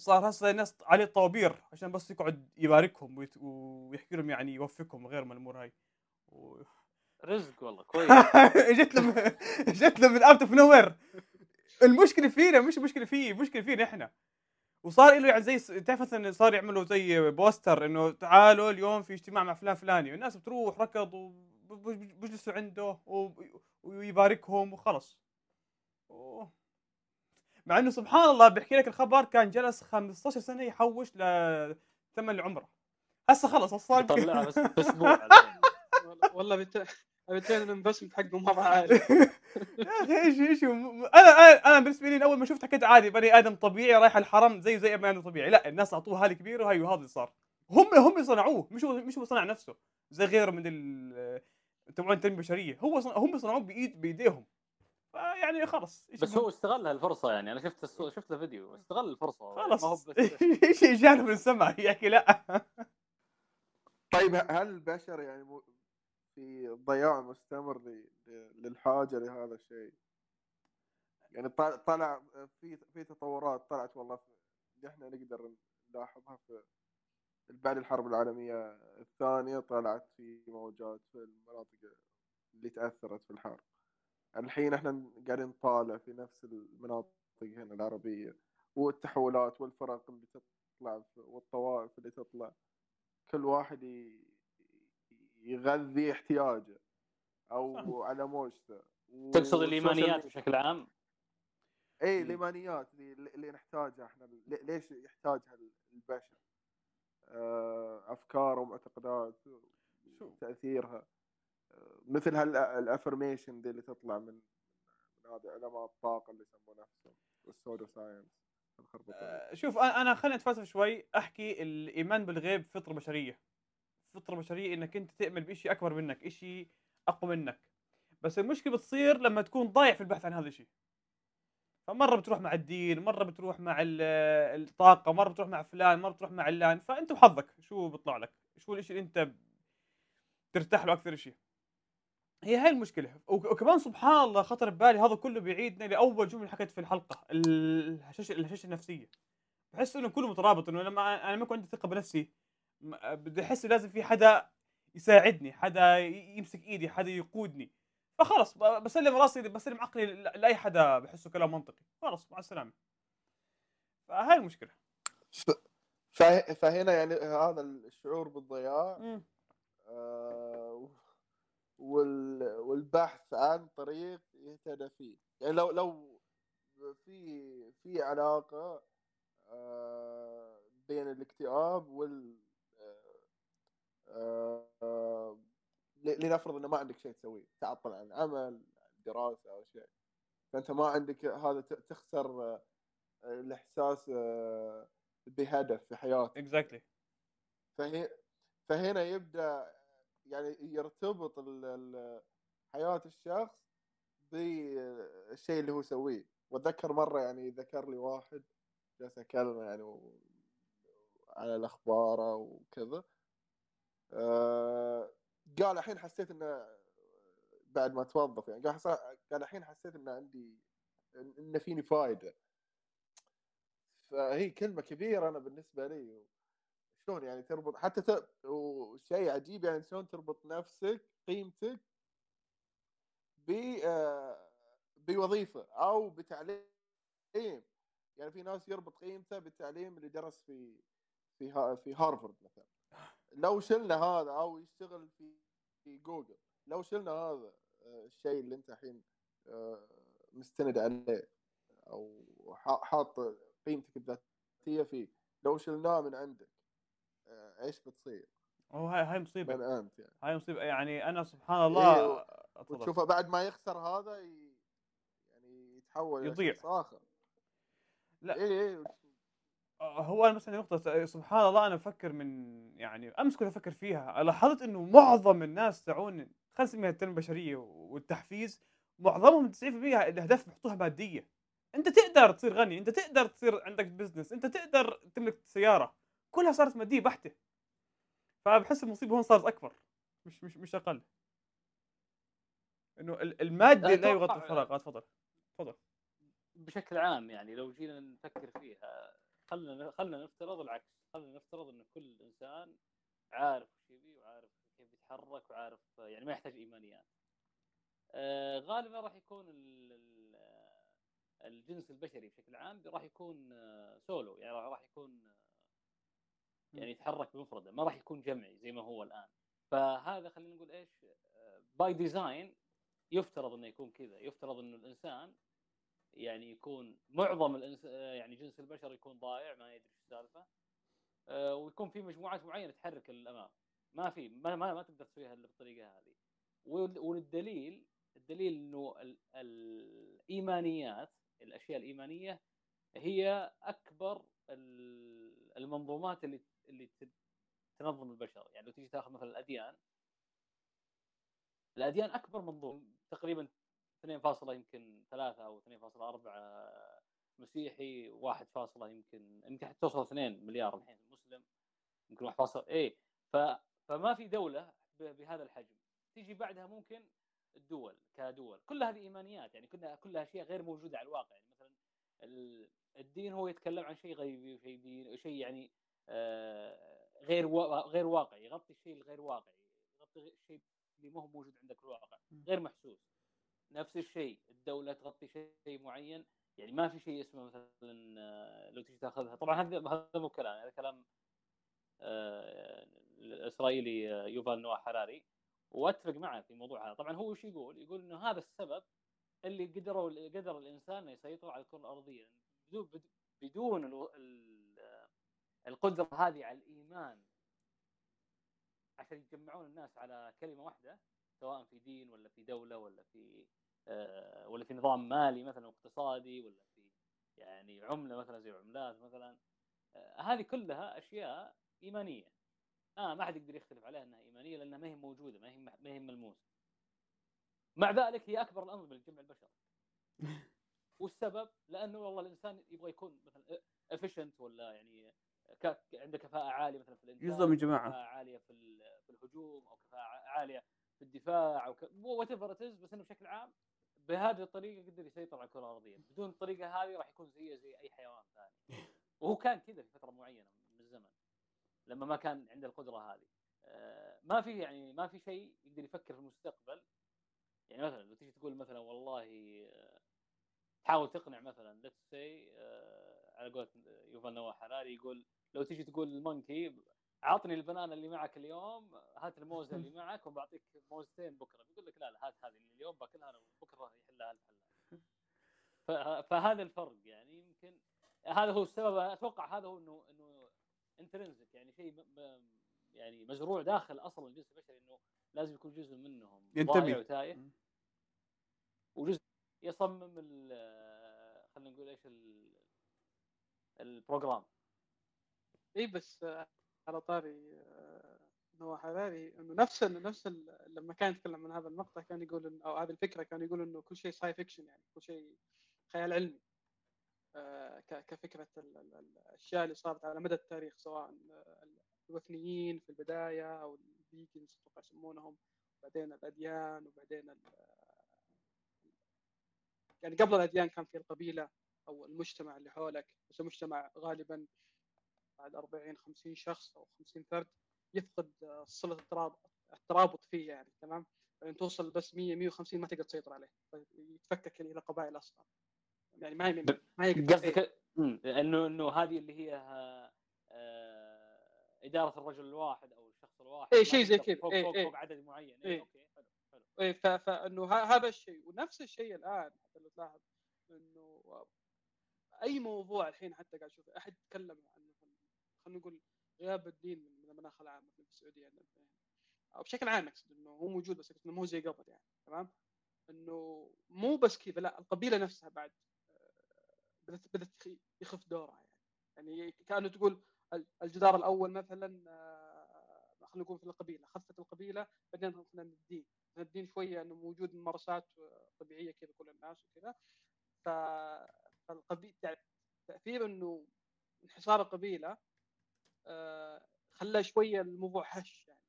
صار هسه الناس عليه طوابير عشان بس يقعد يباركهم ويت- ويحكي لهم يعني يوفقهم وغير من الأمور هاي. و... رزق والله كويس. جت له من- جت له من out of nowhere المشكلة فينا مش المشكلة فيه المشكلة فينا إحنا. وصار له يعني زي تعرف مثلا صار يعملوا زي poster إنه تعالوا اليوم في اجتماع مع فلان فلاني. والناس بتروح ركض وبجلسوا عنده ويباركهم وخلص. و- مع إنه سبحان الله بيحكي لك الخبر كان جلس 15 سنة يحوش لثمن العمرة. هسه خلص صار يطلعها بس الحين. والله- بت... بتبين الانفستمنت حقه مره عالي يا أخي إيش إيش أنا أنا أنا بالنسبة لي أول ما شفت حكيت عادي بني آدم طبيعي رايح الحرم زيه زي ابن آدم طبيعي. لا الناس أعطوه هاله كبيرة وهي وهذا اللي صار. هم هم صنعوه مش هو مش هو صنع نفسه. زي غيره من ال تبعون التنميه البشريه هو صنع هم صنعوه بايد بإيديهم. فيعني خلص بس؟ هو استغل هالفرصة يعني أنا شفت السو... شفت الفيديو استغل الفرصة خلاص ما هو بس إيش جانا من السمع يحكي لا طيب هل البشر يعني مو- في ضياع مستمر ل- للحاجة لهذا الشيء؟ يعني طل- طلع في في تطورات طلعت والله إحنا نقدر نلاحظها في بعد الحرب العالمية الثانية طلعت في موجات في المناطق اللي تأثرت في الحرب. الحين إحنا قاعدين نطالع في نفس المناطق هنا العربية والتحولات والفرق اللي تطلع والطوائف اللي تطلع. كل واحد يغذي احتياجه أو على موجته. تقصد الإيمانيات بشكل عام؟ اي مم. الإيمانيات اللي, اللي نحتاجها إحنا لي- ليش يحتاجها البشر؟ آه، افكار ومعتقدات تأثيرها. مثل هالافرميشن دي اللي تطلع من من هذا علماء الطاقه اللي يسمون نفسهم وال pseudo science آه، شوف أنا خليني أتفلسف شوي أحكي الإيمان بالغيب فطرة بشرية. فطرة بشرية إنك أنت تؤمن بشيء أكبر منك شيء أقوى منك. بس المشكلة بتصير لما تكون ضايع في البحث عن هذا الشيء. فمرة بتروح مع الدين مرة بتروح مع ال- الطاقة مرة بتروح مع فلان مرة بتروح مع علان فأنت وحظك شو بيطلع لك شو الشيء اللي أنت ترتاح له أكثر شيء هي هاي المشكلة. وك- وكمان سبحان الله خطر ببالي هذا كله بيعيدنا لأول جملة حكيت في الحلقة الهشاشه الهشاشة النفسية. بحس إنه كله مترابط إنه لما أنا ما يكون عندي ثقة بنفسي بدي أحس لازم في حدا يساعدني حدا يمسك إيدي حدا يقودني. فخلص بسلم راسي بسلم عقلي ل- لأي حدا بحسه كلام منطقي. خلص مع السلامة. فهاي المشكلة. فه- فهنا يعني هذا الشعور بالضياع. آه، والبحث عن طريق يهتدى فيه يعني لو لو في في علاقة آه، بين الاكتئاب وال آه، آه، لنفرض إنه ما عندك شيء تسويه تعطل عن عمل دراسه أو شيء. فأنت ما عندك هذا تخسر الإحساس بهدف في حياتك. اكزاكتلي فهي فهنا يبدأ يعني يرتبط حياة الشخص بالشيء اللي هو يسويه. واتذكر مرة يعني ذكر لي واحد جالس اكلمه يعني على الأخبار وكذا آه، قال الحين حسيت إنه بعد ما توظف يعني قال قال الحين حسيت ان عندي ان فيني فائده فهي كلمة كبيرة أنا بالنسبة لي شلون يعني تربط حتى. وشيء عجيب يعني شلون تربط نفسك قيمتك ب آه، بوظيفة أو بتعليم يعني في ناس يربط قيمته بالتعليم اللي درس في في ها... في هارفرد مثلا لو شلنا هذا أو يشتغل في في جوجل لو شلنا هذا آه، الشيء اللي أنت الحين آه، مستند عليه أو حاط قيمتك الذاتية فيه لو شلناه من عندك إيش بتصير؟ هو هاي هاي مصيبة. من أنت يعني. هاي مصيبة. يعني أنا سبحان الله إيه،. وتشوفه بعد ما يخسر هذا ي- يعني يتحول يضيع. آخر. لا. اي اي آه، هو أنا مثلا نقطة. سبحان الله أنا بفكر من يعني أمس كنت أفكر فيها. لاحظت إنه معظم الناس تاعون خلينا نسميها التنمية البشرية والتحفيز معظمهم 90% الأهداف بيحطوها مادية. أنت تقدر تصير غني. أنت تقدر تصير عندك بزنس أنت تقدر تملك سيارة. كلها صارت مادية بحتة. فبحس المصيبة هون صارت أكبر مش مش مش أقل. إنه ال- المادة لا يغطي الفراغ. آه، تفضل تفضل. بشكل عام يعني لو جينا نفكر فيها خلنا خلنا نفترض العكس. خلنا نفترض إن كل إنسان عارف وش يبي وعارف كيف يتحرك وعارف يعني ما يحتاج إيمانيات. آه غالبا راح يكون ال- ال- الجنس البشري بشكل عام راح يكون آه، سولو. يعني راح يكون يعني يتحرك بمفرده ما راح يكون جمعي زي ما هو الآن. فهذا خلينا نقول إيش؟ by design يفترض إنه يكون كذا يفترض إنه الإنسان يعني يكون معظم الإنس... آه، يعني جنس البشر يكون ضايع ما يدري إيش السالفة. آه، ويكون في مجموعات معينة تحرك للامام ما في ما ما, ما تقدر تسويها إلا بالطريقة هذه. وال- والدليل الدليل إنه ال... الإيمانيات الأشياء الإيمانية هي أكبر ال- المنظومات اللي اللي تنظم البشر. يعني لو تيجي تاخذ مثلا الأديان الأديان أكبر منظوم تقريبا 2 يمكن 3 أو 2.4 مسيحي 1 فاصلة يمكن يمكن حتى توصل 2 مليار الحين مسلم يمكن 1 فاصلة. اي ف... فما في دولة. بهذا الحجم. تيجي بعدها ممكن الدول كدول. كل هذه إيمانيات. يعني كلها كلها اشياء غير موجودة على الواقع. يعني مثلا ال- الدين هو يتكلم عن شيء غيبي وشيء دين شيء يعني غير وا... غير واقعي يغطي الشيء الغير واقعي يغطي الشيء اللي ما هو موجود عندك في الواقع غير محسوس. نفس الشيء الدولة تغطي شيء معين يعني ما في شيء اسمه مثلا آه، لو تيجي تأخذها. طبعا هذا هذا مو كلام هذا كلام آه، الإسرائيلي آه، يوفال نوح حراري. وأتفق معه في الموضوع هذا. طبعا هو وش يقول؟ يقول إنه هذا السبب اللي قدروا قدر الإنسان إنه يسيطر على الكرة الأرضية. بدون بدون القدرة هذه على الإيمان عشان يجمعون الناس على كلمة واحدة سواء في دين ولا في دولة ولا في آه، ولا في نظام مالي مثلا اقتصادي ولا في يعني عملة مثلا زي عملات مثلا. آه، هذه كلها أشياء إيمانية. آه ما حد يقدر يختلف عليها إنها إيمانية لأنها ما هي موجودة ما هي ما هي ملموسة. مع ذلك هي أكبر الأنظمة لجمع البشر. والسبب؟ لأنه والله الإنسان يبغى يكون مثلا افيشنت ولا يعني ك- عنده كفاءة عالية مثلا في الإنتاج جزء من جماعة. كفاءة عالية في ال- في الهجوم أو كفاءة عالية في الدفاع أو whatever بس إنه بشكل عام بهذه الطريقة يقدر يسيطر على الكرة الأرضية. بدون الطريقة هذه راح يكون زيه زي أي حيوان ثاني. وهو كان كذا في فترة معينة من الزمن لما ما كان عنده القدرة هذه. آه، ما في يعني ما في شيء يقدر يفكر في المستقبل. يعني مثلا لو تيجي تقول مثلا والله آه، تحاول تقنع مثلا let's say على قولة يوفال نوح هراري يقول لو تيجي تقول ال monkey عطني ال banana اللي معك اليوم هات الموزة اللي معك وبعطيك موزتين بكرة. بيقول لك لا لا هات هذه اللي اليوم باكلها أنا وبكرة يحلها ف- فهذا الفرق يعني يمكن هذا هو السبب. أتوقع هذا هو انه إنه intrinsic يعني شيء يعني مزروع داخل أصلا الجنس البشري إنه لازم يكون جزء منهم ينتمي. مم. وجزء يصمم خلينا نقول إيش ال- program. اي بس آه، على طاري نوح هراري إنه نفس نفس لما كان يتكلم عن هذا المقطع كان يقول إن أو هذه الفكرة كان يقول إنه كل شيء sci-fiction يعني كل شيء خيال علمي آه، كفكرة ال- ال- ال- الأشياء اللي صارت على مدى التاريخ سواء الوثنيين في البداية أو ال Vikings أتوقع يسمونهم بعدين الأديان وبعدين يعني قبل الأديان كان في القبيلة أو المجتمع اللي حولك بس المجتمع غالبا بعد 40 50 شخص أو 50 فرد يفقد آه، صلة الترابط الترابط فيه يعني تمام بعدين توصل بس 100 150 ما تقدر تسيطر عليه يتفكك إلى قبائل أصغر يعني ما هي ما هي قصدك انه إنه هذه اللي هي آه، إدارة الرجل الواحد أو الشخص الواحد ما شيء زي كذا. فوق إيه، فوق, إيه. فوق عدد معين إيه. إيه. أوكي حلو حلو ف- فانه هذا الشيء ونفس الشيء الآن حتى لو تلاحظ إنه أي موضوع الحين حتى قاعد أشوف أحد يتكلم خلينا نقول غياب الدين من المناخ العام في السعودية عندنا أو بشكل عام أقصد إنه هو موجود بس إنه مو زي قبل يعني تمام؟ إنه مو بس كذا لا القبيلة نفسها بعد آه، بدات بدأت يخف دورها يعني. يعني كأنه تقول ال- الجدار الأول مثلا آه، خلينا نقول في القبيلة خفت القبيلة بعدين مثلا الدين. الدين شوية إنه موجود ممارسات آه، طبيعية كذا كل الناس وكذا. فالقبيله تأثير إنه انحصار القبيلة خلى شوية الموضوع هش يعني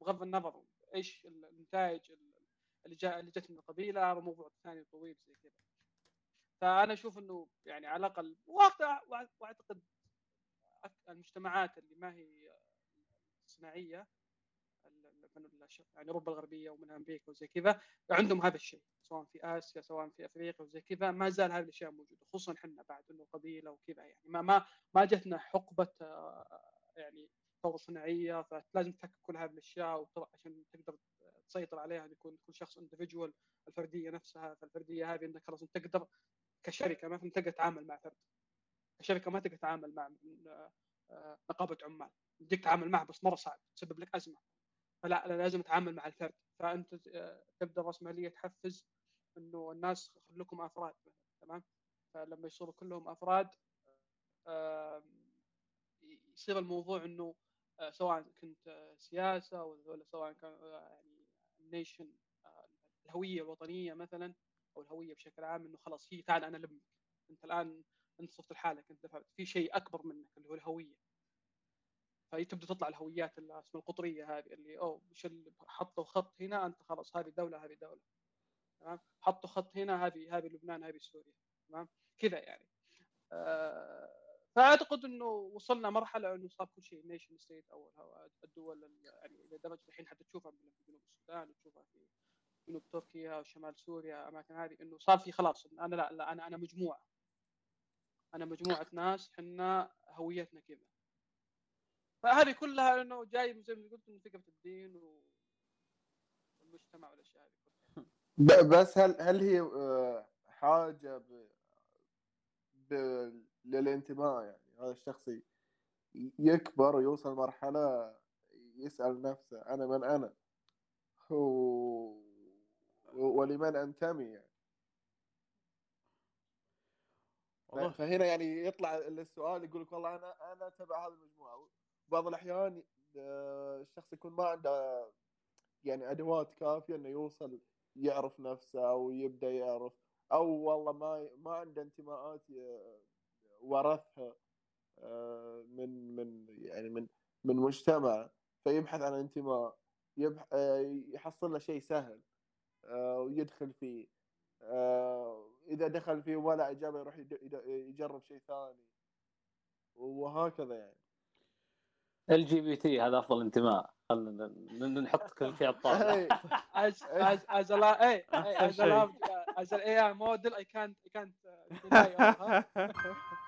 بغض النظر إيش النتائج اللي جاء اللي جت من القبيلة هذا موضوع ثاني طويل زي كذا. فأنا أشوف إنه يعني على الأقل وأعتقد المجتمعات اللي ما هي صناعيه يعني أوروبا الغربية ومن أمريكا وزي كذا عندهم هذا الشيء سواء في آسيا سواء في أفريقيا وزي كذا ما زال هذه الأشياء موجودة خصوصا إحنا بعد إنه قبيله وكذا يعني. ما ما ما جتنا حقبة آه، يعني ثوره صناعية فلازم تفكك كل هذه الأشياء عشان تقدر تسيطر عليها يكون كل شخص اندفجوال الفردية نفسها فالفردية هذه انك خلاص تقدر كشركة مثلا تقدر تتعامل مع فرد. كشركة ما تقدر تتعامل مع آه، نقابة عمال. تجيك تتعامل معه بس مرة صعب تسبب لك أزمة. فلا لازم اتعامل مع الفرد. فأنت آه، تبدأ راسماليه تحفز إنه الناس خلوكم أفراد تمام؟ فلما يصيروا كلهم أفراد يصير الموضوع إنه آه، سواء كنت آه، سياسة ولا سواء كان آه، يعني النيشن الهوية الوطنية مثلا أو الهوية بشكل عام إنه خلاص هي تعال أنا لمك أنت الآن أنت صرت لحالك أنت فهمت. في شيء أكبر منك اللي هو الهوية. فتبدا تطلع الهويات اسمها القطرية هذه اللي إيش اللي حطوا خط هنا أنت خلاص هذه دولة هذه دولة. تمام؟ حطوا خط هنا هذه هذه لبنان هذه سوريا. تمام؟ كذا يعني. آه فأعتقد إنه وصلنا مرحلة إنه صار كل شيء nation state أو الدول ال- يعني لدرجه الحين حتى تشوفها مثلاً في جنوب السودان وتشوفها في جنوب تركيا وشمال سوريا أماكن هذه إنه صار في خلاص أنا لا, لا أنا أنا مجموعة. أنا مجموعة ناس حنا هويتنا كذا. فهذه كلها إنه جاي زي ما قلت من فكره الدين والمجتمع والأشياء هذه كلها. بس هل هل هي آه، حاجة ب... ب... للانتماء يعني. هذا الشخص يكبر ويوصل مرحلة يسأل نفسه أنا من أنا؟ و... ولمن أنتمي يعني؟ والله. فهنا يعني يطلع السؤال يقول لك والله أنا أنا تبع هذه المجموعة. بعض الأحيان الشخص يكون ما عنده يعني أدوات كافية إنه يوصل يعرف نفسه أو يبدأ يعرف أو والله ما ما عنده انتماءات ورثها آه، من من يعني من من مجتمع. فيبحث عن انتماء يبح آه، يحصل له شيء سهل آه، ويدخل فيه. إذا دخل فيه ولا إجابة يروح يجرب شيء ثاني. وهكذا يعني. ال GPT هذا أفضل انتماء. خلينا نحط كل شيء على الطاولة. إيه. as as as a la- hey, hey, as a شيء. lab, uh, as